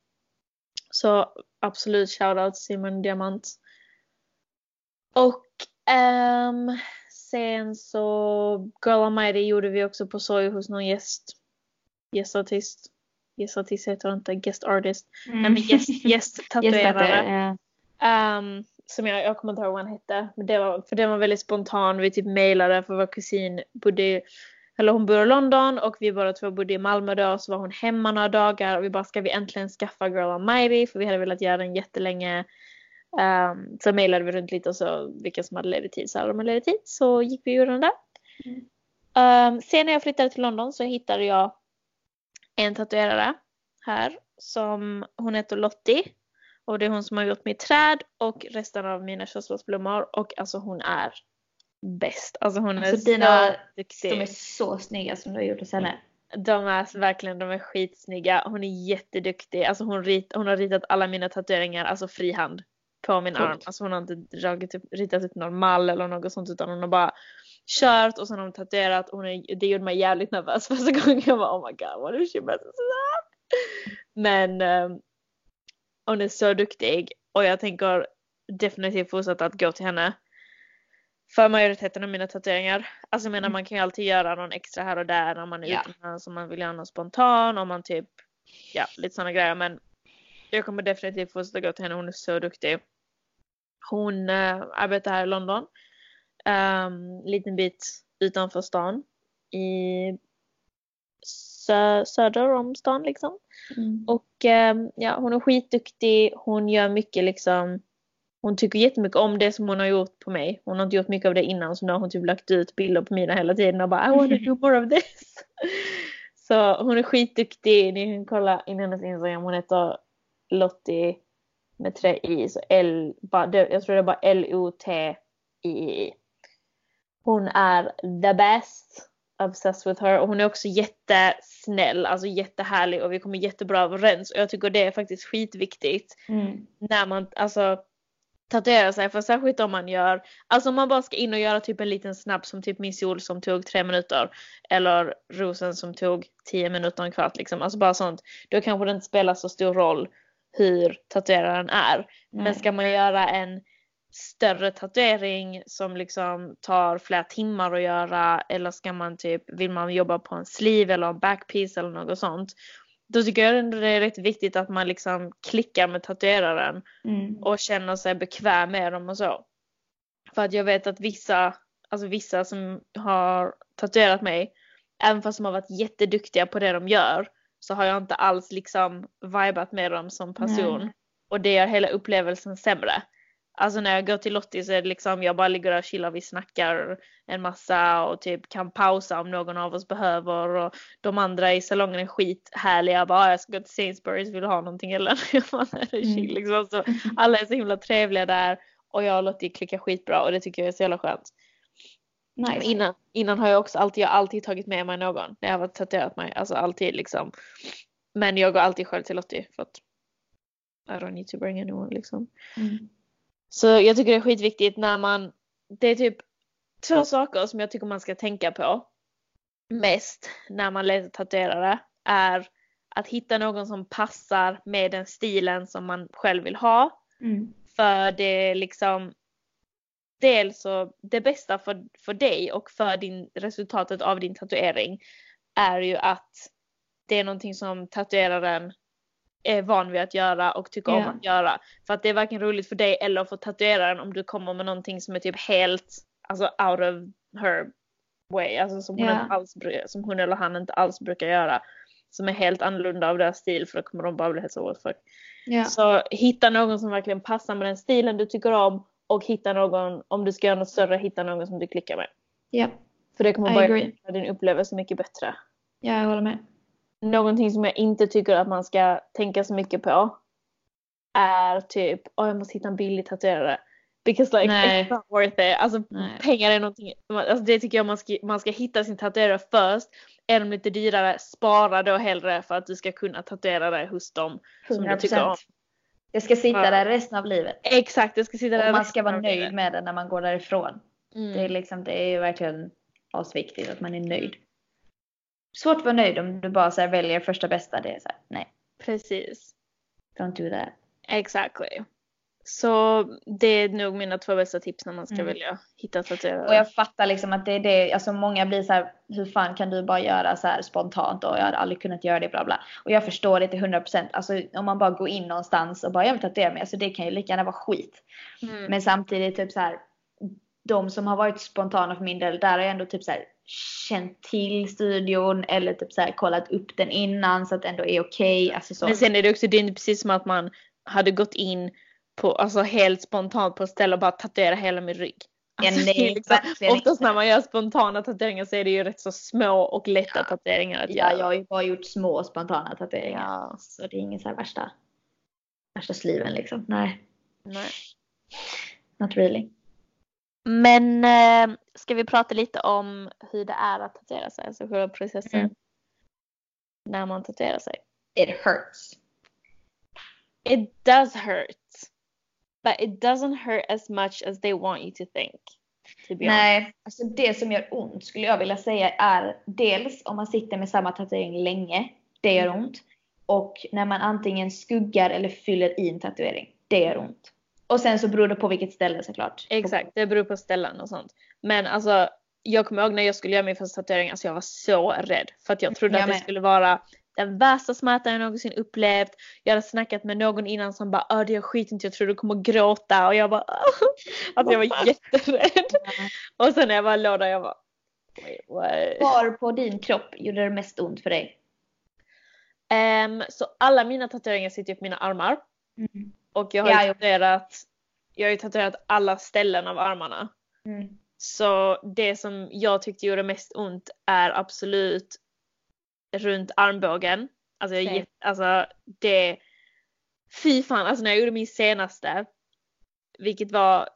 S1: så absolut shoutout Simon Diamant. Och ehm, sen så Girl Almighty gjorde vi också på Soy hos någon gäst. Gästartist. Gästartist heter det inte, guest artist.
S2: Mm.
S1: Nej men gäst, gästtatuerare.
S2: Gästtatuerare, ja.
S1: Um, som jag, jag kommer inte ihåg vad han hette. Men det var, för den var väldigt spontan. Vi typ mejlade för vår kusin bodde i, eller hon bor i London och vi båda två bodde i Malmö då. Så var hon hemma några dagar och vi bara ska vi äntligen skaffa Girl Almighty för vi hade velat göra den jättelänge. Um, så mejlade vi runt lite och så vilka som hade ledig tid så hade de ledig tid. Så gick vi och gjorde den där. Um, sen när jag flyttade till London så hittade jag en tatuerare här som hon heter Lottie. Och det är hon som har gjort mitt träd och resten av mina körsbärsblommor och alltså hon är bäst. Alltså hon är
S2: Alltså,
S1: så
S2: dina-
S1: duktig.
S2: De är så snygga som du har gjort hos henne.
S1: De är verkligen, de är skitsnygga. Hon är jätteduktig. Alltså hon, rit, hon har ritat alla mina tatueringar, alltså frihand. På min
S2: Coolt.
S1: arm. Alltså hon har inte dragit upp, ritat upp någon mall eller något sånt utan hon har bara kört och sen har hon tatuerat. Hon är, det gjorde mig jävligt nervös första gången. Jag bara oh my god what if she messes up? Men ehm, hon är så duktig och jag tänker definitivt fortsätta att gå till henne. För majoriteten av mina tatueringar. Alltså jag menar
S2: Mm.
S1: man kan ju alltid göra någon extra här och där när man är
S2: Ja.
S1: utomlands om man vill göra någon spontan om man typ ja lite sådana grejer men jag kommer definitivt fortsätta gå till henne, hon är så duktig. Hon äh, arbetar här i London. Um, liten bit utanför stan. I sö- söder om stan liksom.
S2: Mm.
S1: Och ehm, ja, hon är skitduktig. Hon gör mycket liksom. Hon tycker jättemycket om det som hon har gjort på mig. Hon har inte gjort mycket av det innan så nu har hon typ lagt ut bilder på mina hela tiden och bara I wanna do more of this. så hon är skitduktig. Ni kan kolla in hennes Instagram. Hon heter Lottie med tre i. Så L, jag tror det är bara L-O-T-I-I. Hon är the best. Obsessed with her och hon är också jättesnäll, alltså jättehärlig och vi kommer jättebra överens och jag tycker det är faktiskt skitviktigt
S2: Mm.
S1: när man alltså tatuerar sig för särskilt om man gör, alltså om man bara ska in och göra typ en liten snabb som typ Miss Jol som tog tre minuter eller Rosen som tog tio minuter och en kvart liksom, alltså bara sånt. Då kanske det inte spelar så stor roll hur tatueraren är. Men
S2: Nej.
S1: ska man göra en större tatuering som liksom tar flera timmar att göra eller ska man typ, vill man jobba på en sleeve eller en backpiece eller något sånt. Då tycker jag ändå det är rätt viktigt att man liksom klickar med tatueraren
S2: Mm.
S1: och känner sig bekväm med dem och så. För att jag vet att vissa, alltså vissa som har tatuerat mig, även fast de har varit jätteduktiga på det de gör, så har jag inte alls liksom vibat med dem som person.
S2: Nej.
S1: Och det gör hela upplevelsen sämre. Alltså när jag går till Lottie så är det liksom, jag bara ligger där och chillar, vi snackar en massa och typ kan pausa om någon av oss behöver och de andra i salongen är skithärliga. Bara, "Ah, jag ska gå till Sainsbury's, vill du ha någonting eller? Jag bara, "Nej, det är chill
S2: Mm.
S1: liksom. Så alla är så himla trevliga där och jag och Lottie klickar skitbra och det tycker jag är så jävla skönt.
S2: Nice.
S1: Innan, innan har jag också alltid, jag alltid tagit med mig någon när jag har tatuerat mig. Alltså alltid liksom. Men jag går alltid själv till Lottie för att I don't need to bring anyone liksom.
S2: Mm.
S1: Så jag tycker det är skitviktigt när man, det är typ två saker som jag tycker man ska tänka på mest när man letar tatuerare är att hitta någon som passar med den stilen som man själv vill ha.
S2: Mm.
S1: För det är liksom dels så det bästa för, för dig och för din, resultatet av din tatuering är ju att det är någonting som tatueraren är van vid att göra och tycker om
S2: Ja.
S1: att göra. För att det är varken roligt för dig eller för tatueraren om du kommer med någonting som är typ helt alltså out of her way. Alltså som hon,
S2: Ja.
S1: inte alls, som hon eller han inte alls brukar göra. Som är helt annorlunda av deras stil för då kommer de bara bli helt så what fuck.
S2: Ja.
S1: Så hitta någon som verkligen passar med den stilen du tycker om och hitta någon, om du ska göra något större, hitta någon som du klickar med.
S2: Ja.
S1: För det kommer
S2: I
S1: bara
S2: agree.
S1: göra din upplevelse mycket bättre.
S2: ja, jag håller med.
S1: Någonting som jag inte tycker att man ska tänka så mycket på är typ, åh jag måste hitta en billig tatuerare. Because like
S2: Nej.
S1: it's not worth it. Alltså
S2: Nej.
S1: pengar är någonting, alltså det tycker jag man ska, man ska hitta sin tatuerare först. Är de lite dyrare, spara då hellre för att du ska kunna tatuera dig hos dem som du tycker om.
S2: 100%. Det ska sitta
S1: Ja.
S2: där resten av livet.
S1: Exakt, det ska sitta där
S2: Och man ska vara nöjd med det när man går därifrån.
S1: Mm.
S2: Det är liksom, det är ju verkligen asviktigt att man är nöjd. Svårt att vara nöjd om du bara så här väljer första bästa. Det är så här, nej,
S1: Precis.
S2: don't do that.
S1: Exactly. Så det är nog mina två bästa tips när man ska
S2: Mm.
S1: välja hitta tatuerare.
S2: Och jag fattar liksom att det är det, alltså många blir så här, hur fan kan du bara göra så här spontant och jag hade aldrig kunnat göra det bla bla. Och jag förstår det till 100%. Alltså om man bara går in någonstans och bara jag vill tatuera mig, alltså det kan ju lika gärna vara skit.
S1: Mm.
S2: Men samtidigt typ så här, de som har varit spontana för min del, där har jag ändå typ så här känt till studion eller typ så här kollat upp den innan så att det ändå är okej. Alltså så.
S1: Men sen är det också, det är inte precis som att man hade gått in på, alltså helt spontant på ett ställe och bara tatuera hela min rygg.
S2: Ja,
S1: Alltså,
S2: nej,
S1: det är liksom, oftast när man gör spontana tatueringar så är det ju rätt så små och lätta
S2: Ja.
S1: tatueringar att
S2: Ja,
S1: göra.
S2: jag har ju bara gjort små spontana tatueringar.
S1: Ja.
S2: Så det är ingen så här värsta, värsta sliven liksom. Nej,
S1: Nej.
S2: not really.
S1: Men eh, ska vi prata lite om hur det är att tatuera sig, alltså själva processen
S2: Mm.
S1: när man tatuerar sig.
S2: It hurts.
S1: It does hurt. But it doesn't hurt as much as they want you to think. To honest.
S2: Nej, alltså det som gör ont skulle jag vilja säga är dels om man sitter med samma tatuering länge, det gör ont. Och när man antingen skuggar eller fyller i en tatuering, det gör ont. Och sen så beror det på vilket ställe såklart.
S1: Exakt, det beror på ställen och sånt. Men alltså, jag kommer ihåg när jag skulle göra min första tatuering, alltså jag var så rädd. För att jag trodde
S2: Jag
S1: att det skulle vara den värsta smärtan jag någonsin upplevt. Jag hade snackat med någon innan som bara Åh, det gör skitont, jag tror du kommer gråta. Och jag bara Alltså jag var jätterädd. Och sen när jag bara låg där, jag bara?
S2: Var på din kropp gjorde det mest ont för dig?
S1: Ehm, så alla mina tatueringar sitter ju på mina armar.
S2: Mm.
S1: Och jag har
S2: Ja,
S1: ju tatuerat, jag har ju tatuerat alla ställen av armarna.
S2: Mm.
S1: Så det som jag tyckte gjorde mest ont är absolut runt armbågen. Alltså, jag, alltså det... Fy fan, alltså när jag gjorde min senaste, vilket var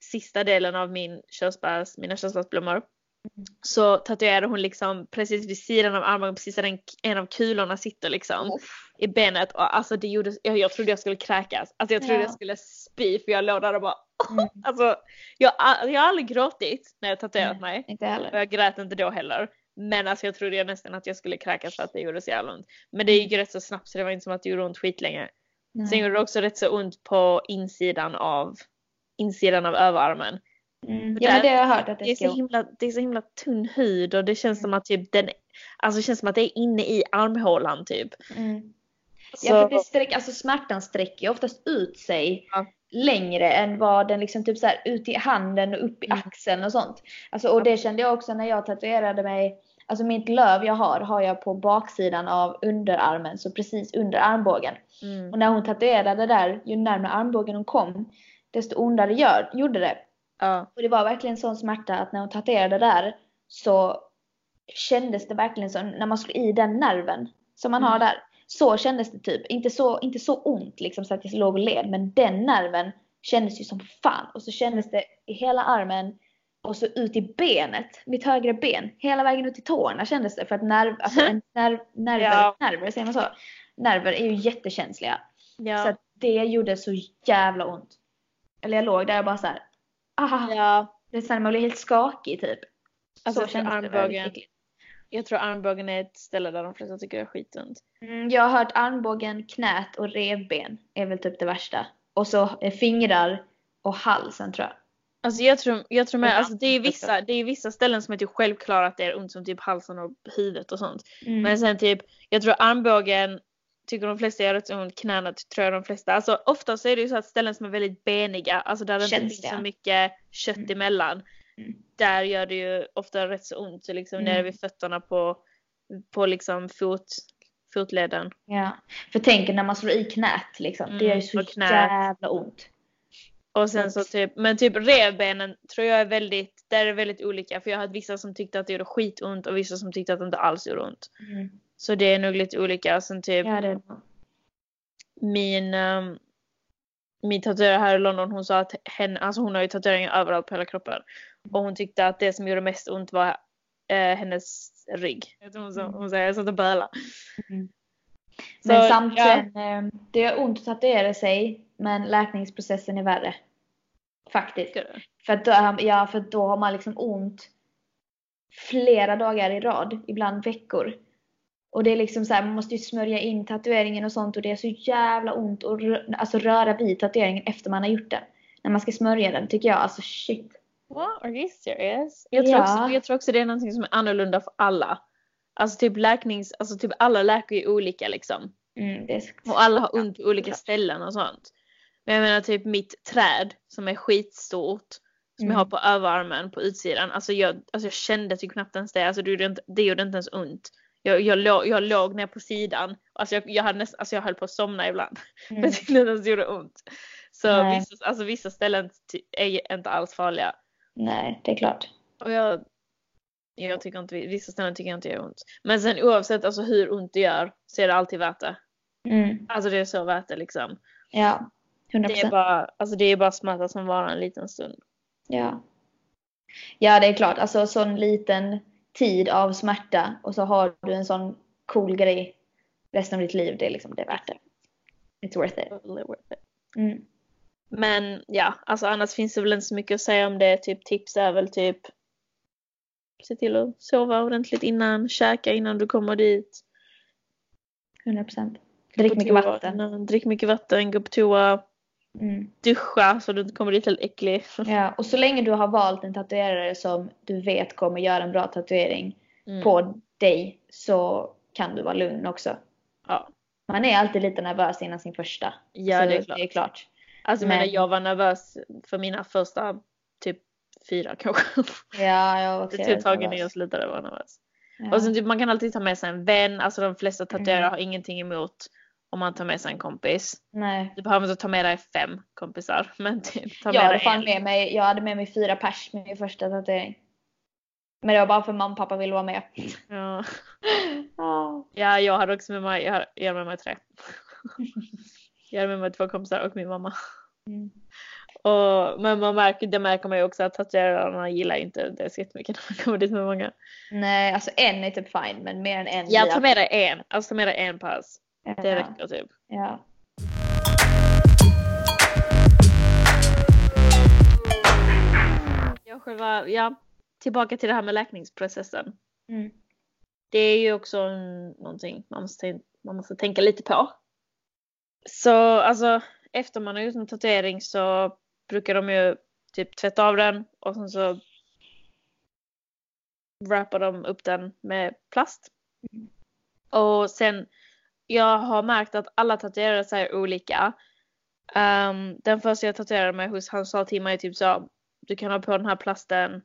S1: sista delen av min körsbärs, mina körsbärsblommor. Så tatuerade hon liksom precis vid sidan av armbågen, precis där en, av kulorna sitter liksom i benet. Och alltså det gjorde, jag, jag trodde jag skulle kräkas. Alltså jag trodde
S2: Ja.
S1: jag skulle spy för jag låg där och bara
S2: Mm.
S1: Alltså jag, jag har aldrig gråtit när jag tatuerat
S2: Nej.
S1: mig.
S2: Inte
S1: Och
S2: heller.
S1: jag grät inte då heller. Men alltså jag trodde jag nästan att jag skulle kräkas för att det gjorde så jävla ont. Men det gick ju rätt så snabbt så det var inte som att det gjorde ont skitlänge. Sen gjorde det också rätt så ont på insidan av insidan av överarmen.
S2: Mm. Ja men det har jag hört att
S1: Det
S2: det
S1: är,
S2: ska
S1: så himla, det är så himla tunn hud och det känns som att typ den, alltså det känns som att det är inne i armhålan typ.
S2: mm.
S1: Så,
S2: Ja för det sträcker, alltså smärtan sträcker ju oftast ut sig
S1: Ja.
S2: längre än vad den liksom typ så här ut i handen och upp i
S1: Mm.
S2: axeln och sånt. Alltså och det kände jag också när jag tatuerade mig. Alltså mitt löv jag har, har jag på baksidan av underarmen, så precis under armbågen.
S1: mm,
S2: Och när hon tatuerade där, ju närmare armbågen hon kom, desto ondare gör, gjorde det.
S1: Ja,
S2: Och det var verkligen sån smärta att när hon tatuerade där så kändes det verkligen som när man slog i den nerven som man har
S1: Mm.
S2: där. Så kändes det typ. Inte så, inte så ont liksom så att jag låg och led men den nerven kändes ju som fan. Och så kändes det i hela armen och så ut i benet, mitt högra ben. Hela vägen ut i tårna kändes det för att nerv, alltså en nerv, nerver,
S1: Ja.
S2: nerver, säger man så? Nerver är ju jättekänsliga. Så
S1: ja,
S2: att det gjorde så jävla ont. Eller jag låg där och bara så här. Ah,
S1: ja.
S2: det är så här, man blir helt skakig typ.
S1: Alltså
S2: så det väldigt
S1: armbågen,
S2: äckligt.
S1: jag tror armbågen är ett ställe där de flesta tycker det är skitont.
S2: Mm, jag har hört armbågen, knät och revben är väl typ det värsta. Och så fingrar och halsen tror jag.
S1: Alltså jag tror, jag tror med, alltså det är vissa, det är vissa ställen som är typ självklara att det är ont som typ halsen och huvudet och sånt.
S2: Mm.
S1: Men sen typ, jag tror armbågen tycker de flesta gör rätt så ont, knäna tror jag de flesta. Alltså ofta så är det ju så att ställen som är väldigt beniga, alltså där det inte finns så mycket kött
S2: Mm.
S1: emellan.
S2: Mm.
S1: Där gör det ju ofta rätt så ont, så liksom
S2: Mm.
S1: nere vid fötterna på, på liksom fot, fotleden.
S2: Ja. För tänk när man slår i knät liksom. det
S1: Mm,
S2: gör ju så
S1: och knät.
S2: jävla ont.
S1: Och sen så typ, men typ revbenen tror jag är väldigt, där är det väldigt olika. För jag har hört vissa som tyckte att det gjorde skitont och vissa som tyckte att det inte alls gjorde ont.
S2: Mm.
S1: Så det är nog lite olika. Sen typ
S2: Ja, det
S1: min, um, min tatuerare här i London hon sa att henne, alltså hon har ju tatueringar överallt på hela kroppen. Och hon tyckte att det som gjorde mest ont var eh, hennes rygg. Hon, sa, hon säger jag satt och bölade.
S2: Mm.
S1: Så,
S2: Men samt
S1: ja.
S2: sen, eh, det gör ont att tatuera sig men läkningsprocessen är värre. Faktiskt. För då, ja, för då har man liksom ont flera dagar i rad, ibland veckor. Och det är liksom så här, man måste ju smörja in tatueringen och sånt och det är så jävla ont att alltså röra vid tatueringen efter man har gjort den. När man ska smörja den tycker jag, alltså shit.
S1: What? Are you serious? Jag tror,
S2: Ja.
S1: också, jag tror också det är någonting som är annorlunda för alla. Alltså typ läknings, alltså typ alla läker ju olika liksom.
S2: Mm, det är
S1: Och alla har ont på olika
S2: klart.
S1: ställen och sånt. Men jag menar typ mitt träd som är skitstort. Som
S2: Mm.
S1: jag har på överarmen på utsidan. Alltså jag, alltså jag kände typ knappt ens det. Alltså det gjorde inte, det gjorde inte ens ont. Jag, jag, låg, jag låg ner på sidan. Alltså jag, jag, hade näst, alltså jag höll på att somna ibland.
S2: Mm.
S1: Men det gjorde ont. Så
S2: Nej.
S1: vissa, alltså vissa ställen är inte alls farliga.
S2: Nej, det är klart.
S1: Och jag, jag tycker inte, vissa ställen tycker jag inte gör ont. Men sen oavsett alltså hur ont det gör så är det alltid värt det.
S2: Mm.
S1: Alltså det är så värt det liksom.
S2: Ja, 100%.
S1: Det är bara, alltså det är bara smärta som varar en liten stund.
S2: Ja. Ja, det är klart. Alltså sån liten tid av smärta och så har du en sån cool grej resten av ditt liv. Det är liksom, det är värt det. It's worth it. Mm.
S1: Men ja, alltså annars finns det väl inte så mycket att säga om det. Typ tips är väl typ se till att sova ordentligt innan, käka innan du kommer dit.
S2: 100%.
S1: Gå
S2: Drick mycket vatten.
S1: innan, drick mycket vatten, gå på toa,
S2: Mm.
S1: duscha så du inte kommer dit helt äcklig.
S2: Ja, och så länge du har valt en tatuerare som du vet kommer göra en bra tatuering
S1: Mm.
S2: på dig så kan du vara lugn också.
S1: Ja,
S2: Man är alltid lite nervös innan sin första.
S1: ja
S2: så
S1: det är klart.
S2: Det är klart.
S1: Alltså
S2: Men-
S1: jag var nervös för mina första typ fyra kanske.
S2: Ja, jag var också
S1: Det tog ett tag
S2: nervös.
S1: jag slutade vara nervös.
S2: Ja.
S1: Och sen typ man kan alltid ta med sig en vän, alltså de flesta tatuerare
S2: Mm.
S1: har ingenting emot om man tar med sig en kompis.
S2: Nej.
S1: Du behöver inte ta med dig fem kompisar men typ ta
S2: Jag
S1: med
S2: hade
S1: dig
S2: fan
S1: en.
S2: med mig, jag hade med mig fyra pers med min första tatuering. Men det var bara för mamma och pappa ville vara med.
S1: Ja.
S2: Ja.
S1: ja, jag hade också med mig, jag hade, jag hade med mig tre. jag hade med mig två kompisar och min mamma.
S2: Mm.
S1: Och, men man märker, det märker man ju också att tatuerarna gillar inte det så jättemycket när man kommer dit med många.
S2: Nej, alltså en är typ fine men mer än en
S1: Jag
S2: blir
S1: tar med dig en, alltså ta med dig en pass. Det räcker typ.
S2: Ja.
S1: Jag själva, ja, tillbaka till det här med läkningsprocessen.
S2: Mm.
S1: Det är ju också någonting man måste, man måste tänka lite på. Så alltså efter man har gjort en tatuering så brukar de ju typ tvätta av den och sen så wrappar de upp den med plast.
S2: Mm.
S1: Och sen, jag har märkt att alla tatuerare säger olika. Ehm, den första jag tatuerade mig hos, han sa till mig typ så, du kan ha på den här plasten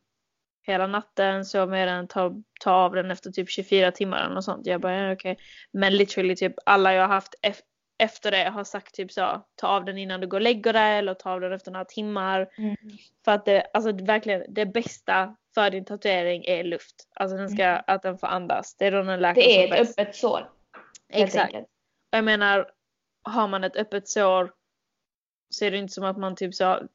S1: hela natten, sova med den, ta, ta av den efter typ 24 timmar eller något sånt. Jag bara, ja, okej. Men literally typ alla jag har haft ef- efter det har sagt typ så, ta av den innan du går och lägger dig eller ta av den efter några timmar.
S2: Mm.
S1: För att det, alltså verkligen, det bästa för din tatuering är luft. Alltså den ska,
S2: Mm.
S1: att den får andas. Det är då den läker
S2: Det är ett
S1: bäst.
S2: öppet sår.
S1: Exakt.
S2: enkelt.
S1: Jag menar, har man ett öppet sår så är det inte som att man typ så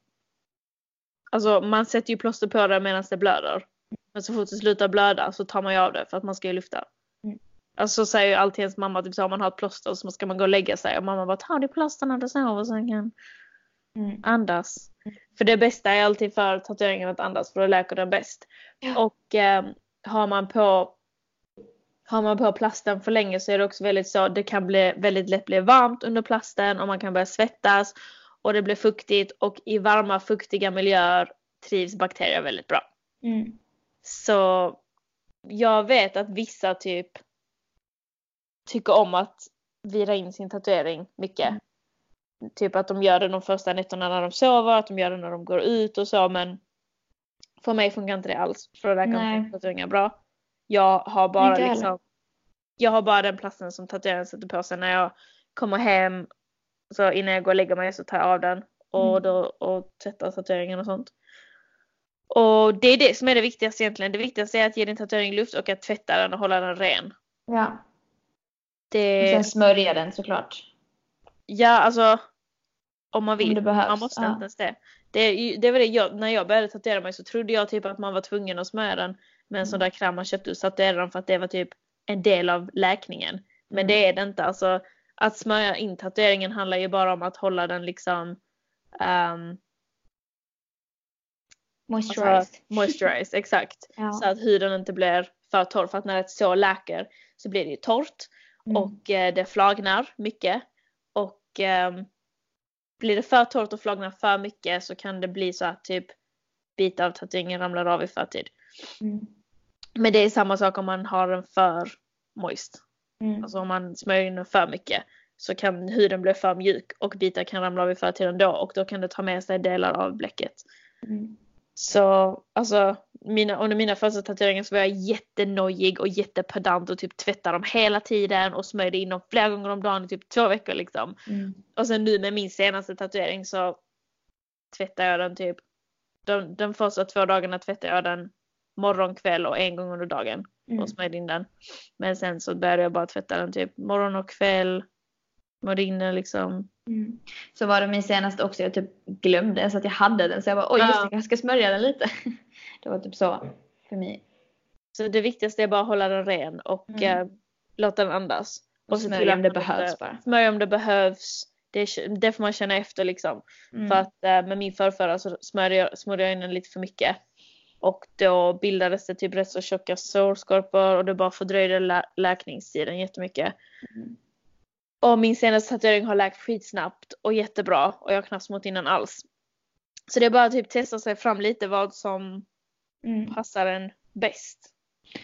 S1: Alltså man sätter ju plåster på det medan det blöder. Men så fort det slutar blöda så tar man ju av det för att man ska ju lufta.
S2: Mm.
S1: Alltså så säger ju alltid ens mamma typ så om man har ett plåster så ska man gå och lägga sig och mamma bara ta av dig plåstern när du sover så han kan
S2: Mm.
S1: andas.
S2: Mm.
S1: För det bästa är alltid för tatueringen att andas för då läker den bäst.
S2: Ja.
S1: Och eh, har man på har man på plasten för länge så är det också väldigt så, det kan bli väldigt lätt bli varmt under plasten och man kan börja svettas och det blir fuktigt och i varma fuktiga miljöer trivs bakterier väldigt bra.
S2: Mm.
S1: Så jag vet att vissa typ tycker om att vira in sin tatuering mycket.
S2: Mm.
S1: Typ att de gör det de första nätterna när de sover, att de gör det när de går ut och så men för mig funkar inte det alls. För
S2: Nej.
S1: inte tatueringar bra. Jag har bara liksom jag har bara den plasten som tatueraren sätter på sig när jag kommer hem. Så innan jag går och lägger mig så tar jag av den och,
S2: Mm.
S1: då, och tvättar tatueringen och sånt. Och det är det som är det viktigaste egentligen. Det viktigaste är att ge din tatuering luft och att tvätta den och hålla den ren.
S2: Ja. Och
S1: Det,
S2: sen smörja den såklart.
S1: ja alltså om man vill.
S2: Om behövs.
S1: man måste
S2: ja.
S1: inte ens det. Det, det var det jag, när jag började tatuera mig så trodde jag typ att man var tvungen att smörja den med en sån
S2: Mm.
S1: där kräm man köpte och tatuerade den för att det var typ en del av läkningen. Men
S2: Mm.
S1: det är det inte. Alltså, att smörja in tatueringen handlar ju bara om att hålla den liksom ehm,
S2: Moisturized.
S1: alltså, moisturized. exakt.
S2: ja.
S1: Så att huden inte blir för torr. För att när ett sår läker så blir det ju torrt
S2: Mm.
S1: och eh, det flagnar mycket. Och ehm, blir det för torrt och flagnar för mycket så kan det bli så att typ bitar av tatueringen ramlar av i förtid.
S2: Mm.
S1: Men det är samma sak om man har den för moist.
S2: Mm.
S1: Alltså om man smörjer in den för mycket så kan huden bli för mjuk och bitar kan ramla av i förtid ändå och då kan det ta med sig delar av bläcket.
S2: Mm.
S1: Så alltså mina, under mina första tatueringar så var jag jättenojig och jättepedant och typ tvättade dem hela tiden och smörjde in dem flera gånger om dagen i typ två veckor liksom.
S2: Mm.
S1: Och sen nu med min senaste tatuering så tvättar jag den typ de, de första två dagarna tvättar jag den morgon, kväll och en gång under dagen
S2: Mm.
S1: och smörjde in den. Men sen så började jag bara tvätta den typ morgon och kväll. Smörjde in den liksom.
S2: Mm. Så var det min senaste också, jag typ glömde så att jag hade den så jag bara oj just det, jag ska smörja den lite. Det var typ så för mig.
S1: Så det viktigaste är bara att hålla den ren och
S2: Mm.
S1: eh, låta den andas.
S2: Och smörja om det behövs bara.
S1: Smörja om det behövs. Det, det får man känna efter liksom.
S2: Mm.
S1: För att eh, med min förrförra så smörjde jag, jag in den lite för mycket. Och då bildades det typ rätt så tjocka sårskorpor och det bara fördröjde lä- läkningstiden jättemycket.
S2: Mm.
S1: Och min senaste tatuering har läkt skitsnabbt och jättebra och jag har knappt smort in den alls. Så det är bara att typ testa sig fram lite vad som
S2: Mm.
S1: passar en bäst.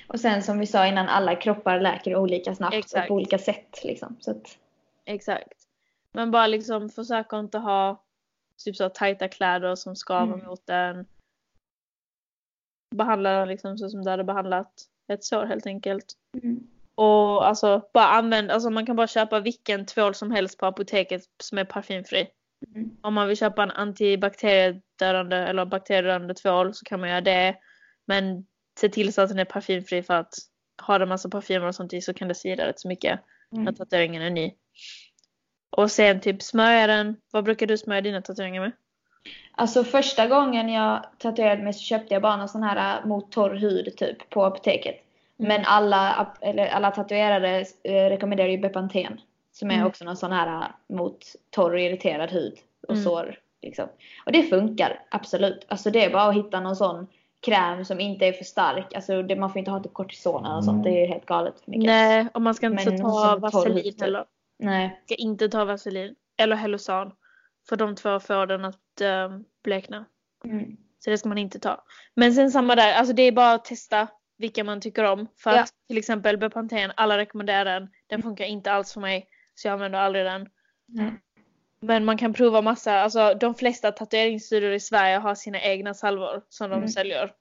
S2: Och sen som vi sa innan, alla kroppar läker olika snabbt
S1: Exakt.
S2: och på olika sätt liksom. Så att,
S1: Exakt. Men bara liksom försöka inte ha typ så tajta kläder som skaver
S2: Mm.
S1: mot den. Behandla den liksom så som du hade behandlat ett sår helt enkelt.
S2: mm.
S1: Och alltså bara använd, alltså man kan bara köpa vilken tvål som helst på apoteket som är parfymfri.
S2: Mm.
S1: Om man vill köpa en antibakteriedödande eller bakteriedödande tvål så kan man göra det. Men se till så att den är parfymfri för att har det massa parfymer och sånt i så kan det svida rätt så mycket när
S2: Mm.
S1: tatueringen är ny. Och sen typ smörja den. Vad brukar du smörja dina tatueringar med?
S2: Alltså första gången jag tatuerade mig så köpte jag bara någon sån här äh, mot torr hud typ på apoteket.
S1: Mm.
S2: Men alla, eller alla tatuerare eh, rekommenderar ju Bepanten. Som är
S1: Mm.
S2: också någon sån här äh, mot torr och irriterad hud och
S1: Mm.
S2: sår. Liksom. Och det funkar absolut. Alltså det är bara att hitta någon sån kräm som inte är för stark. Alltså det, man får inte ha typ kortison eller sånt. Det är helt galet för mycket.
S1: Nej, och man ska inte
S2: Men
S1: ta vaselin
S2: typ.
S1: heller.
S2: Nej.
S1: Ska inte ta vaselin. Eller Hellosan. För de två får den att äh, blekna.
S2: Mm.
S1: Så det ska man inte ta. Men sen samma där, alltså det är bara att testa vilka man tycker om. För
S2: Ja.
S1: att till exempel Bepanten, alla rekommenderar den. Den funkar inte alls för mig. Så jag använder aldrig den.
S2: Mm.
S1: Men man kan prova massa, alltså de flesta tatueringsstudior i Sverige har sina egna salvor som de
S2: Mm.
S1: säljer.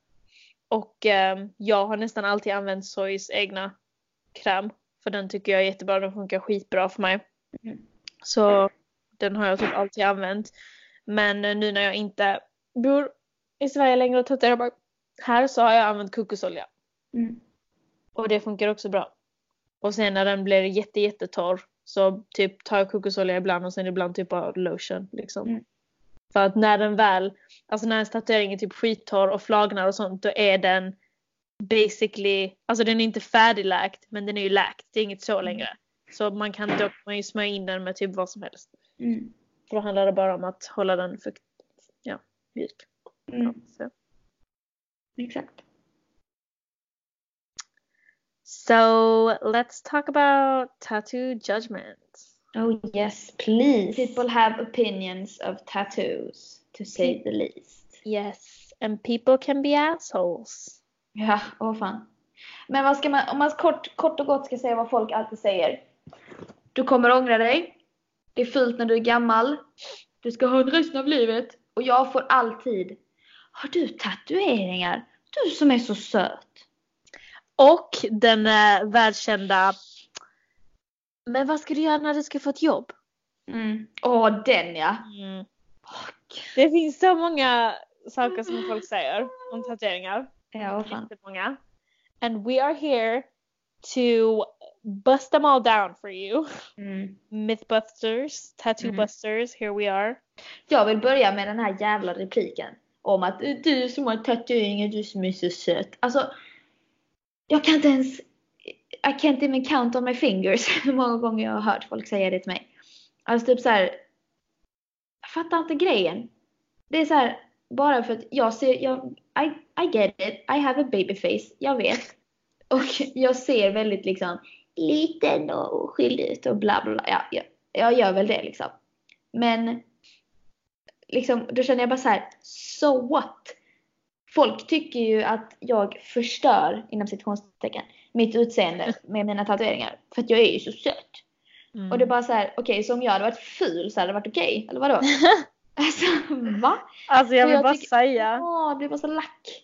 S1: Och eh, jag har nästan alltid använt Soys egna kräm. För den tycker jag är jättebra, den funkar skitbra för mig.
S2: Mm.
S1: Så den har jag typ alltid använt. Men eh, nu när jag inte bor i Sverige längre och tatuerar bara här så har jag använt kokosolja.
S2: Mm.
S1: Och det funkar också bra. Och sen när den blir jätte jättetorr så typ tar jag kokosolja ibland och sen ibland typ bara lotion liksom.
S2: Mm.
S1: För att när den väl, alltså när en tatuering är typ skittorr och flagnar och sånt då är den basically, alltså den är inte färdigläkt men den är ju läkt, det är inget så längre. Så man kan då man ju smörja in den med typ vad som helst.
S2: Mm.
S1: För då handlar det bara om att hålla den fukt, ja, mjuk.
S2: Mm.
S1: Så.
S2: Exakt.
S1: so let's talk about tattoo judgment.
S2: Oh yes, please. People have opinions of tattoos, to say the least.
S1: Yes, and people can be assholes.
S2: Ja, åh fan. Men vad ska man, om man kort, kort och gott ska säga vad folk alltid säger. Du kommer ångra dig. Det är fult när du är gammal. Du ska ha en resten av livet. Och jag får alltid. Har du tatueringar? Du som är så söt.
S1: Och den eh, världskända Men vad ska du göra när du ska få ett jobb?
S2: Mm. Åh, den ja.
S1: Mm.
S2: Gud.
S1: Det finns så många saker som folk säger om tatueringar.
S2: Ja, fan.
S1: Jättemånga. And we are here to bust them all down for you.
S2: Mm.
S1: Mythbusters, tattoo
S2: Mm.
S1: busters, here we are.
S2: Jag vill börja med den här jävla repliken. Om att du som har tatueringar, du som är så söt. Alltså, jag kan inte ens... I can't even count on my fingers hur många gånger jag har hört folk säga det till mig. Alltså typ så här. Jag fattar inte grejen. Det är så här, bara för att jag ser, jag, I, I get it, I have a baby face, jag vet. Och jag ser väldigt liksom liten och oskyldig ut och bla bla bla. Ja, jag, jag gör väl det liksom. Men liksom, då känner jag bara så här, so what? Folk tycker ju att jag förstör, inom citationstecken, mitt utseende med mina tatueringar. För att jag är ju så söt.
S1: Mm.
S2: Och det är bara så här, okej, så om jag hade varit ful så hade det varit okej, eller vadå? alltså, va?
S1: Alltså jag vill
S2: jag
S1: bara
S2: tycker-
S1: säga,
S2: Åh, det blir bara så lack.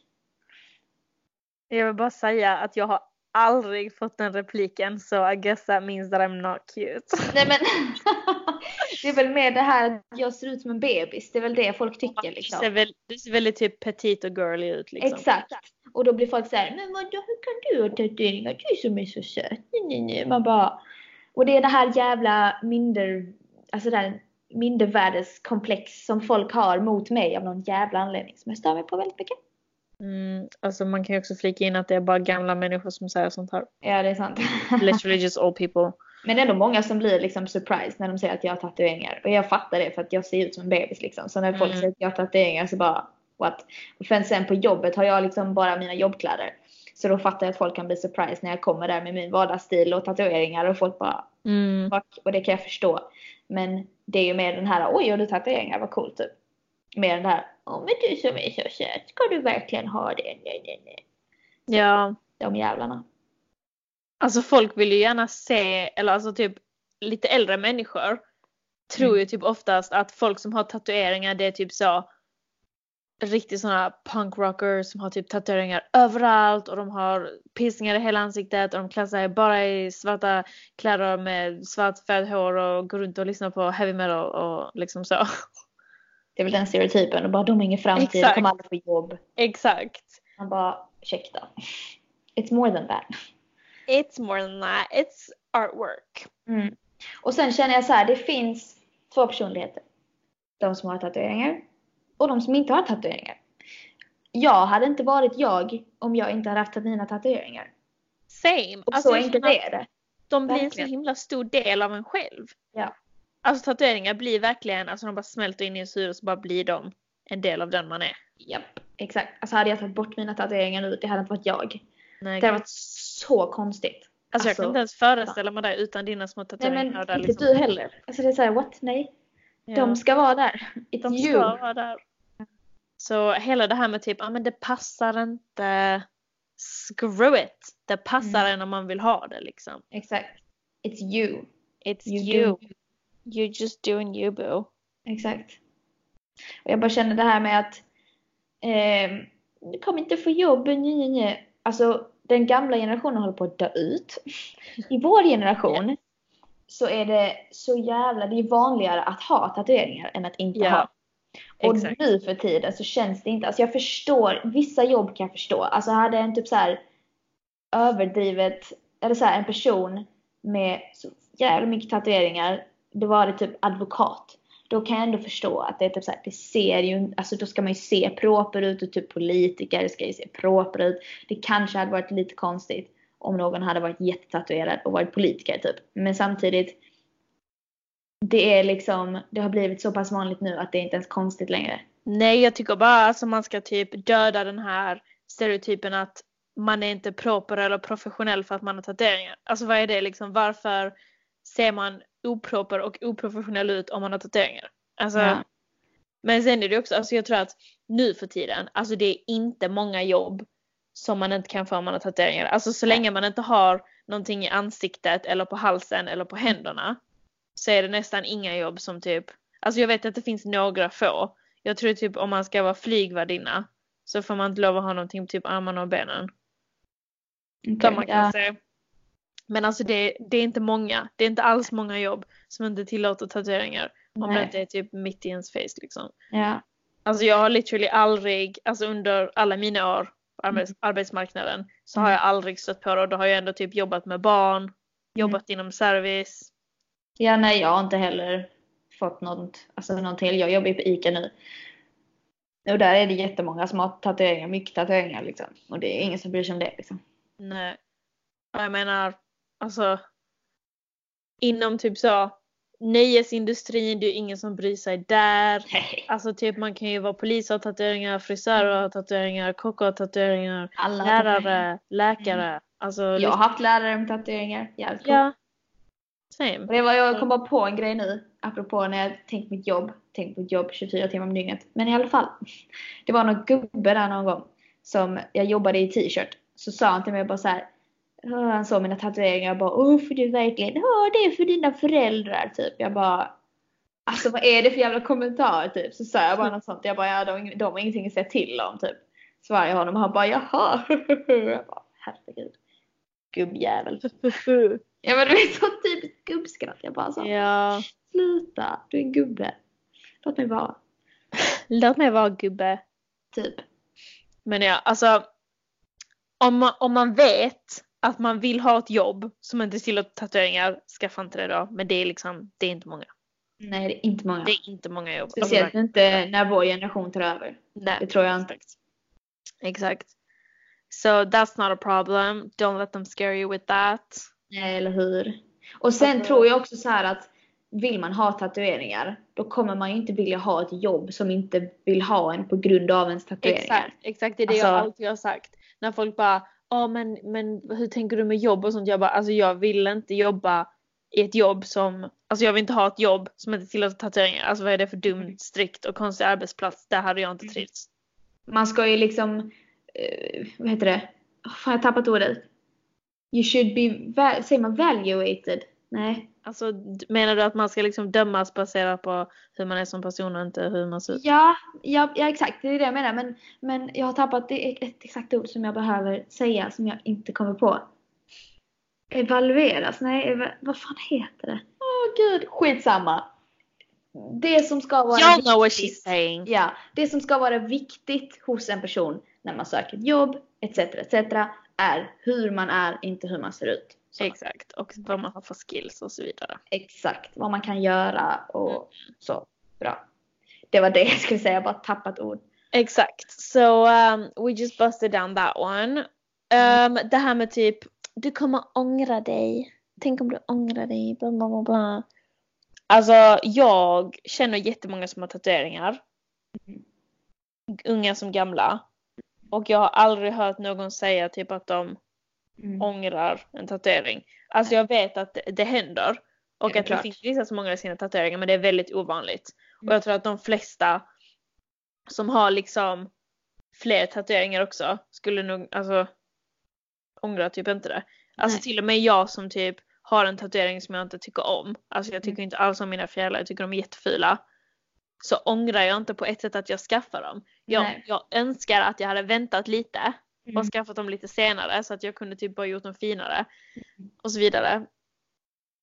S1: jag vill bara säga att jag har aldrig fått den repliken så I guess that means that I'm not cute.
S2: Nej men, det är väl mer det här att jag ser ut som en bebis, det är väl det folk tycker
S1: Du
S2: liksom.
S1: ser, väl, du ser väldigt typ petit och girly ut liksom.
S2: Exakt. Och då blir folk så här, men vadå, hur kan du ha tatueringar? Du som är så söt. Nej, nej, nej. Man bara, och det är det här jävla minder, alltså det här mindervärdeskomplex som folk har mot mig av någon jävla anledning som jag stör mig på väldigt mycket.
S1: Mm, alltså man kan ju också flika in att det är bara gamla människor som säger sånt här.
S2: Ja, det är sant.
S1: Literally just old people.
S2: Men det är ändå många som blir liksom surprised när de säger att jag har tatueringar. Och jag fattar det för att jag ser ut som en bebis liksom. Så när folk
S1: Mm.
S2: säger att jag har tatueringar så bara what? Och sen på jobbet har jag liksom bara mina jobbkläder. Så då fattar jag att folk kan bli surprised när jag kommer där med min vardagsstil och tatueringar och folk bara
S1: Mm.
S2: fuck. Och det kan jag förstå. Men det är ju mer den här oj har du tatueringar vad coolt typ. Mer den här men du som är så söt ska du verkligen ha det? Nej nej nej.
S1: Ja.
S2: De jävlarna.
S1: Alltså folk vill ju gärna se, eller alltså typ lite äldre människor tror
S2: Mm.
S1: ju typ oftast att folk som har tatueringar det är typ så riktigt sådana punkrockers som har typ tatueringar överallt och de har piercingar i hela ansiktet och de klär sig bara i svarta kläder med svart färgat hår och går runt och lyssnar på heavy metal och liksom så.
S2: Det är väl den stereotypen. Och bara de har ingen framtid, de
S1: Exakt.
S2: kommer aldrig få jobb.
S1: Exakt.
S2: Man bara, ursäkta. It's more than that.
S1: It's more than that. It's artwork.
S2: Mm. Och sen känner jag så här, det finns två personligheter. De som har tatueringar och de som inte har tatueringar. Jag hade inte varit jag om jag inte hade haft mina tatueringar.
S1: Same.
S2: Och
S1: Alltså,
S2: så enkelt är det.
S1: De blir en så himla stor del av en själv.
S2: Ja.
S1: Alltså tatueringar blir verkligen, alltså de bara smälter in i ens huvud och så bara blir de en del av den man är.
S2: Japp, exakt. Alltså hade jag tagit bort mina tatueringar nu, det hade inte varit jag.
S1: Nej,
S2: Det hade varit så konstigt.
S1: alltså, jag
S2: alltså,
S1: kan inte ens föreställa mig det utan dina små
S2: Nej
S1: tatueringar.
S2: men
S1: där,
S2: inte
S1: liksom.
S2: du heller. Alltså det är såhär, what? Nej.
S1: Ja.
S2: De ska vara där. It's
S1: De
S2: you.
S1: ska vara där. Så hela det här med typ, ja men det passar inte. Screw it! Det passar
S2: Mm.
S1: en om man vill ha det liksom.
S2: Exakt. It's you.
S1: It's
S2: You
S1: you. You're just doing you boo.
S2: Exakt. Och jag bara känner det här med att eh, du kommer inte få jobb, nej, nej, nej. Alltså den gamla generationen håller på att dö ut. I vår generation så är det så jävla, det är vanligare att ha tatueringar än att inte
S1: Ja,
S2: ha. Och
S1: exakt.
S2: nu för tiden så känns det inte, alltså jag förstår, vissa jobb kan jag förstå. Alltså hade en typ så här överdrivet, eller så här en person med så jävla mycket tatueringar, då var det typ advokat. Då kan jag ändå förstå att det är typ så här, det ser ju, alltså då ska man ju se proper ut och typ politiker ska ju se proper ut. Det kanske hade varit lite konstigt om någon hade varit jättetatuerad och varit politiker typ. Men samtidigt, det är liksom, det har blivit så pass vanligt nu att det är inte ens konstigt längre.
S1: Nej, jag tycker bara att alltså, man ska typ döda den här stereotypen att man är inte proper eller professionell för att man har tatueringar. Alltså vad är det liksom? Varför ser man oproper och oprofessionell ut om man har tatueringar? Alltså,
S2: Ja.
S1: Men sen är det också, alltså jag tror att nu för tiden, alltså det är inte många jobb som man inte kan få om man har tatueringar. Alltså så länge man inte har någonting i ansiktet eller på halsen eller på händerna så är det nästan inga jobb som typ, alltså jag vet att det finns några få. Jag tror typ om man ska vara flygvärdinna så får man inte lov att ha någonting på typ armarna och benen.
S2: Okej,
S1: Som man kan
S2: ja.
S1: se. Men alltså det, det är inte många, det är inte alls många jobb som inte tillåter tatueringar. Om det
S2: Nej.
S1: inte är typ mitt i ens face liksom.
S2: Ja.
S1: Alltså jag har literally aldrig, alltså under alla mina år på arbets- arbetsmarknaden så har
S2: Mm.
S1: jag aldrig stött på det och då har jag ändå typ jobbat med barn, jobbat inom service.
S2: ja, nej jag har inte heller fått något, alltså någon till. Jag jobbar ju på ICA nu. Och där är det jättemånga som har tatueringar, mycket tatueringar liksom. Och det är ingen som bryr sig om det liksom.
S1: Nej. Jag menar, alltså inom typ så nöjesindustrin, det är ingen som bryr sig där.
S2: Nej.
S1: Alltså typ man kan ju vara polis och ha tatueringar, frisör och tatueringar, kock och tatueringar,
S2: Alla har tatueringar.
S1: lärare, läkare. Alltså,
S2: Jag har haft lärare med tatueringar. Jävligt coolt.
S1: Ja. Same.
S2: Det var, jag kom bara på en grej nu, apropå när jag tänkt mitt jobb. Tänkt på ett jobb 24 timmar om dygnet. Men i alla fall. Det var någon gubbe där någon gång. Som jag jobbade i t-shirt. Så sa han till mig bara så här. Han såg mina tatueringar och bara Åh, för du verkligen Ja, det är för dina föräldrar typ. Jag bara Alltså vad är det för jävla kommentar typ? Så sa jag bara något sånt. Jag bara ja, de, de har ingenting att säga till om typ. Svarade jag honom och han bara jaha. Jag bara herregud. Gubbjävel. Ja men det är så typiskt gubbskratt. Jag bara så.
S1: ja.
S2: Sluta, du är en gubbe. Låt mig vara.
S1: Låt mig vara gubbe.
S2: Typ.
S1: Men ja, alltså. Om man, om man vet att man vill ha ett jobb som inte tillåter tatueringar, skaffa inte det då. Men det är liksom, det är inte många.
S2: Nej, det är inte många.
S1: Det är inte många jobb.
S2: Speciellt
S1: Alltså,
S2: inte när vår generation tar över.
S1: nej.
S2: Det tror jag inte.
S1: Exakt. So that's not a problem. Don't let them scare you with that.
S2: Nej, eller hur? Och sen
S1: Alltså-
S2: tror jag också så här att vill man ha tatueringar, då kommer man ju inte vilja ha ett jobb som inte vill ha en på grund av ens tatueringar.
S1: Exakt, exakt det är det
S2: Alltså-
S1: jag alltid har sagt. När folk bara, ja men, men hur tänker du med jobb och sånt? Jag bara, alltså jag vill inte jobba i ett jobb som, alltså jag vill inte ha ett jobb som inte tillåter tatueringar. Alltså vad är det för dumt, strikt och konstig arbetsplats? Där hade jag inte trivts.
S2: Man ska ju liksom, eh, vad heter det? Oh, fan, jag har tappat ordet. You should be, säger man valuated? Nej.
S1: Alltså menar du att man ska liksom dömas baserat på hur man är som person och inte hur man ser ut?
S2: Ja, ja, ja exakt, det är det jag menar. Men, men jag har tappat är ett exakt ord som jag behöver säga som jag inte kommer på. Evalueras? Nej, eva, vad fan heter det? Åh gud, skitsamma. Det som ska vara
S1: Y'all know what she's saying.
S2: Ja, det som ska vara viktigt hos en person när man söker ett jobb etc. etc. är hur man är, inte hur man ser ut. Så,
S1: Exakt, och vad man har för skills och så vidare.
S2: exakt, vad man kan göra och så. Bra. Det var det jag skulle säga, bara tappat ord.
S1: Exakt. So um, we just busted down that one. Um, det här med typ, du kommer ångra dig. Tänk om du ångrar dig, bla bla bla bla. Alltså jag känner jättemånga som har tatueringar.
S2: Mm.
S1: Unga som gamla. Och jag har aldrig hört någon säga typ att de
S2: Mm.
S1: ångrar en tatuering. Alltså jag vet att det, det händer. Och
S2: Ja,
S1: att
S2: klart.
S1: det finns vissa som ångrar sina tatueringar men det är väldigt ovanligt. Och
S2: Mm.
S1: jag tror att de flesta som har liksom fler tatueringar också skulle nog alltså ångra typ inte det. Alltså
S2: Nej.
S1: till och med jag som typ har en tatuering som jag inte tycker om. Alltså jag tycker
S2: Mm.
S1: inte alls om mina fjärilar, jag tycker de är jättefula. Så ångrar jag inte på ett sätt att jag skaffar dem. Jag, jag önskar att jag hade väntat lite
S2: Mm.
S1: och skaffat dem lite senare så att jag kunde typ bara gjort dem finare.
S2: Mm.
S1: Och så vidare.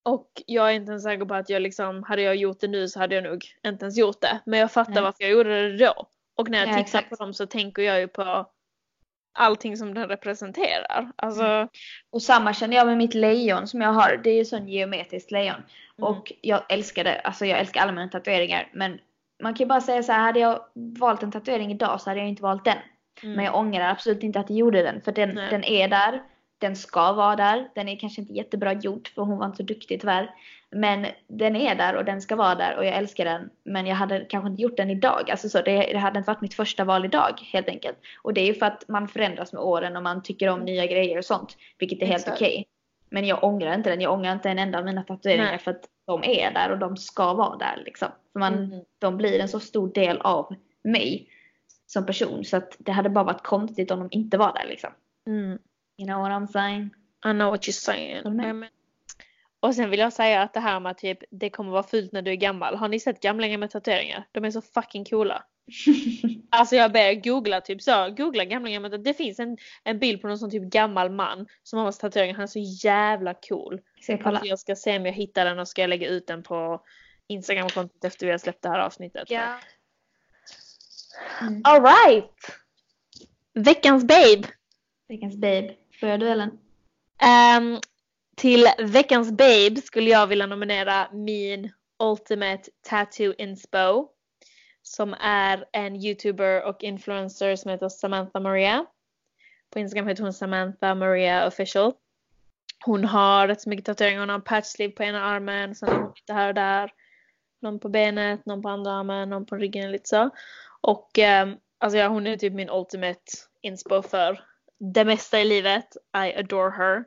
S1: Och jag är inte ens säker på att jag liksom, hade jag gjort det nu så hade jag nog inte ens gjort det. Men jag fattar
S2: Nej.
S1: varför jag gjorde det då. Och när jag
S2: Ja,
S1: tittar
S2: exakt.
S1: på dem så tänker jag ju på allting som den representerar. Alltså,
S2: Mm. Och samma känner jag med mitt lejon som jag har. Det är ju sån geometriskt lejon.
S1: Mm.
S2: Och jag älskar det. Alltså jag älskar alla mina tatueringar. Men man kan ju bara säga så här, hade jag valt en tatuering idag så hade jag inte valt den.
S1: Mm.
S2: Men jag ångrar absolut inte att jag gjorde den. För den,
S1: Nej.
S2: den är där. Den ska vara där. Den är kanske inte jättebra gjord för hon var inte så duktig tyvärr. Men den är där och den ska vara där och jag älskar den. Men jag hade kanske inte gjort den idag. Alltså så, det, det hade inte varit mitt första val idag helt enkelt. Och det är ju för att man förändras med åren och man tycker om nya grejer och sånt. Vilket är helt okej. Men jag ångrar inte den. Jag ångrar inte en enda av mina tatueringar
S1: Nej.
S2: för att de är där och de ska vara där liksom. För man,
S1: Mm.
S2: de blir en så stor del av mig som person. Så att det hade bara varit konstigt om de inte var där liksom.
S1: Mm.
S2: You know what I'm saying?
S1: I know what you're saying. Och sen vill jag säga att det här med typ, det kommer vara fult när du är gammal. Har ni sett gamlingar med tatueringar? De är så fucking coola. Alltså jag ber googla typ så, googla gamlingar med Det finns en, en bild på någon sån typ gammal man som har massa tatueringar. Han är så jävla cool.
S2: Ska jag kolla?
S1: Alltså jag ska se om jag hittar den och ska jag lägga ut den på Instagram-kontot efter vi har släppt det här avsnittet.
S2: Ja. Mm.
S1: Alright! Veckans babe!
S2: Veckans babe. Börjar du Ellen?
S1: Ehm, till veckans babe skulle jag vilja nominera min Ultimate Tattoo Inspo. Som är en youtuber och influencer som heter Samantha Maria. På Instagram heter hon Samantha Maria official. Hon har rätt så mycket tatueringar. Hon har en patchsleeve på ena armen, sen lite här och där. Någon på benet, någon på andra armen, någon på ryggen lite så. Och ehm, alltså ja, hon är typ min ultimate inspo för det mesta i livet. I adore her.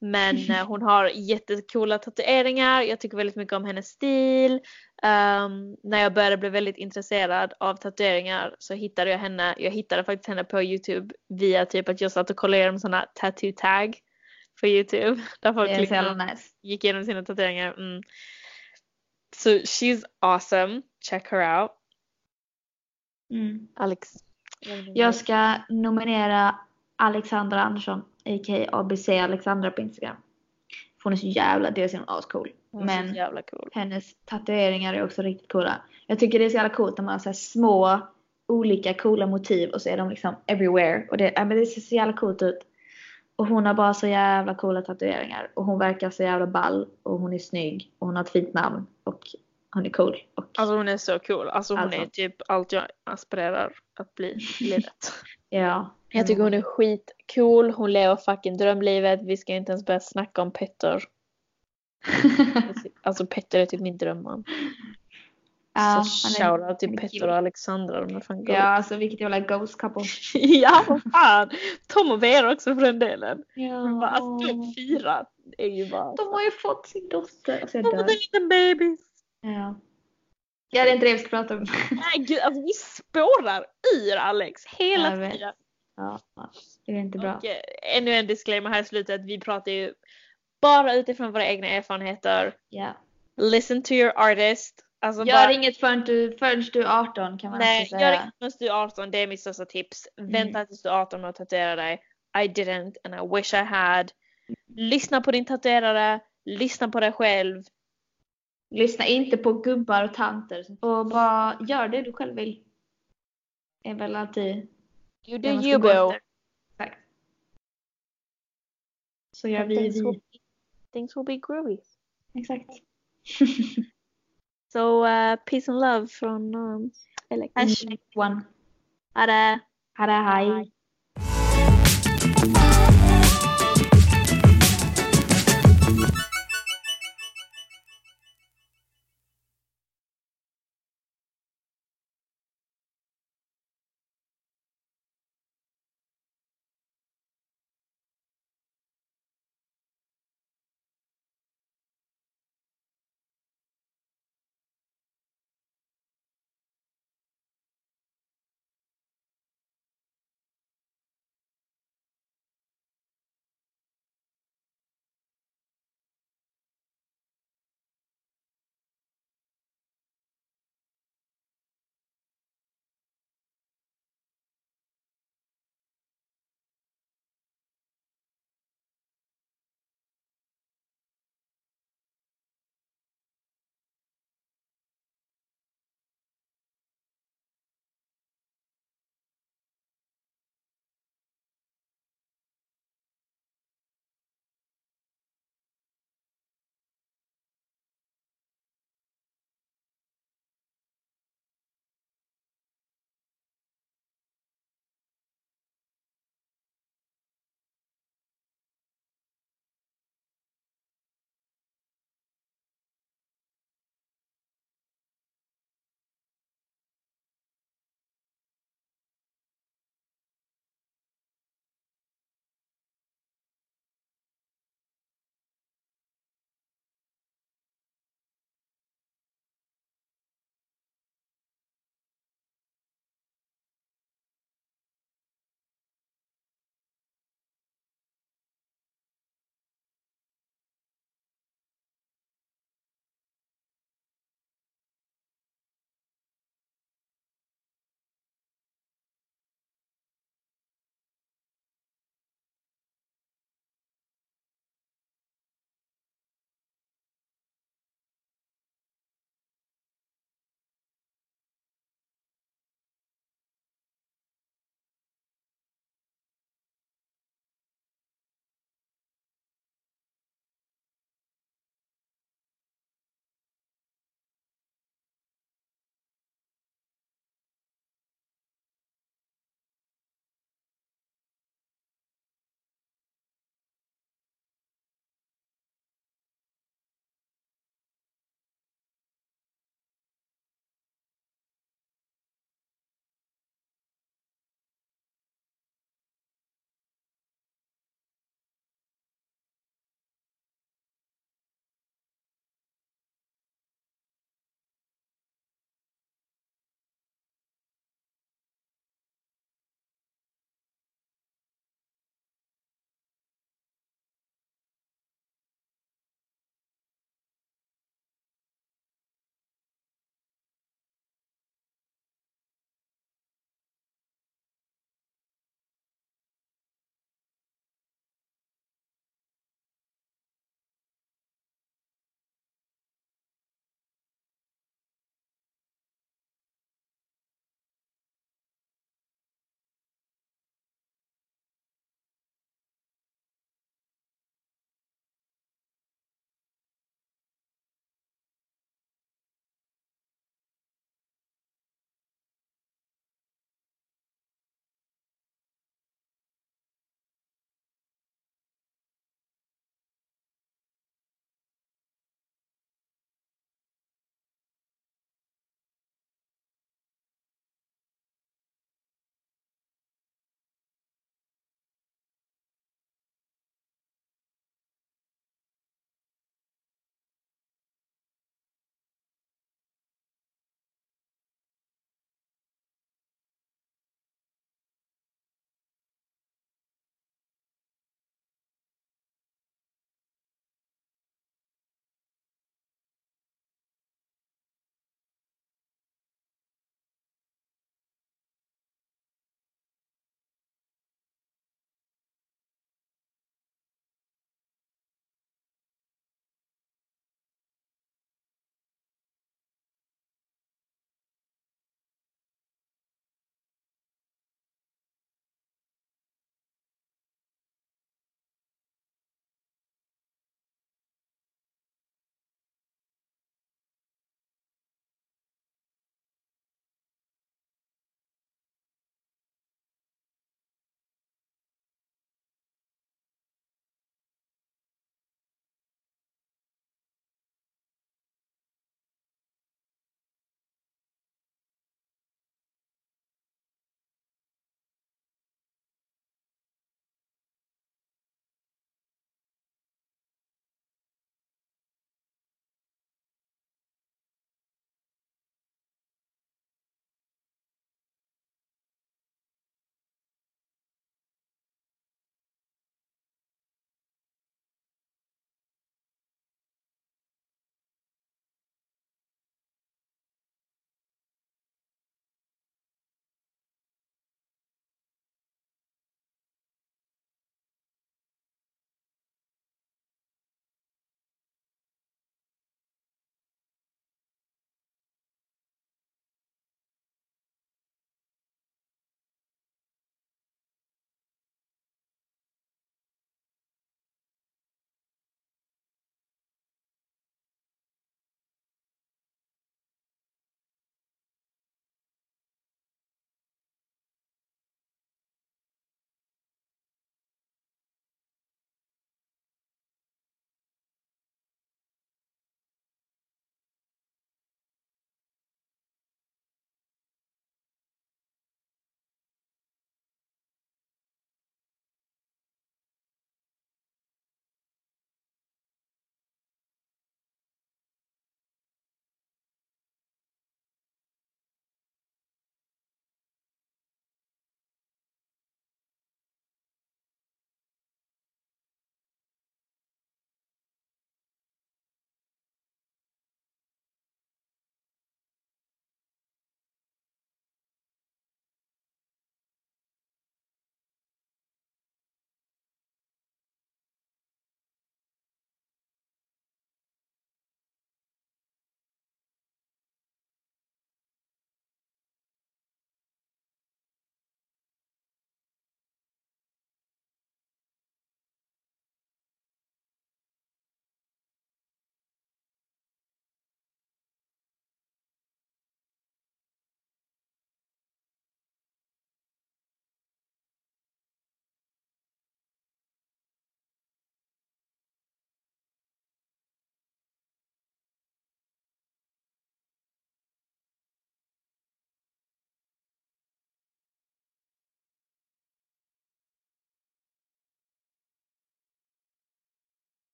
S1: Men eh, hon har jättekola tatueringar. Jag tycker väldigt mycket om hennes stil. Ehm, när jag började bli väldigt intresserad av tatueringar så hittade jag henne. Jag hittade faktiskt henne på Youtube via typ att jag satt och kollade igenom sådana tattoo tag på Youtube. Där folk
S2: så
S1: liksom
S2: nice.
S1: gick igenom sina tatueringar. Mm. So she's awesome. Check her out.
S2: Mm.
S1: Alex.
S2: Jag ska nominera Alexandra Andersson, a.k.a. ABC Alexandra på Instagram. För hon är så jävla, dels är hon ascool.
S1: Hon är så
S2: Men
S1: jävla cool.
S2: hennes tatueringar är också riktigt coola. Jag tycker det är så jävla coolt när man har så här små olika coola motiv och så är de liksom everywhere. Och det, men det ser så jävla coolt ut. Och hon har bara så jävla coola tatueringar. Och hon verkar så jävla ball. Och hon är snygg. Och hon har ett fint namn. Och hon är cool. Och
S1: Alltså hon är så cool. Alltså hon
S2: Alltså.
S1: är typ allt jag aspirerar att bli i livet.
S2: ja.
S1: Jag tycker hon är skitcool. Hon lever fucking drömlivet. Vi ska inte ens börja snacka om Petter. Alltså Petter är typ min drömman.
S2: ja,
S1: så
S2: är-
S1: shoutout till
S2: är
S1: Petter och Alexandra. De är fan goals.
S2: Ja, alltså vilket jävla ghost couple.
S1: ja, vad fan. Tom och Vera också för den delen.
S2: Ja.
S1: Men bara, Alltså de fyra är ju bara...
S2: De har ju fått sin dotter. Alltså jag
S1: De har
S2: dör.
S1: en liten bebis.
S2: Ja. Ja, det är inte det vi ska prata om.
S1: Nej gud, alltså vi spårar ur Alex hela
S2: Jag
S1: tiden.
S2: Ja, det är inte bra.
S1: Och eh, ännu en disclaimer här i slutet. Vi pratar ju bara utifrån våra egna erfarenheter.
S2: Ja.
S1: Listen to your artist. Alltså
S2: Gör
S1: bara,
S2: inget förrän du, förrän du är 18 kan man
S1: nej,
S2: också
S1: gör
S2: säga.
S1: inget förrän du är 18. Det är mitt största tips.
S2: Mm.
S1: Vänta tills du är 18 med att tatuera dig. I didn't and I wish I had. Lyssna på din tatuerare. Lyssna på dig själv.
S2: Lyssna inte på gubbar och tanter. Och bara gör det du själv vill. är väl alltid
S1: You
S2: det
S1: do you
S2: efter. Exakt. Så gör vi
S1: Things will,
S2: vi.
S1: things will be groovy.
S2: Exakt.
S1: Så uh, peace and love från um.
S2: Hashtag one.
S1: Ha det!
S2: Ha det, hej.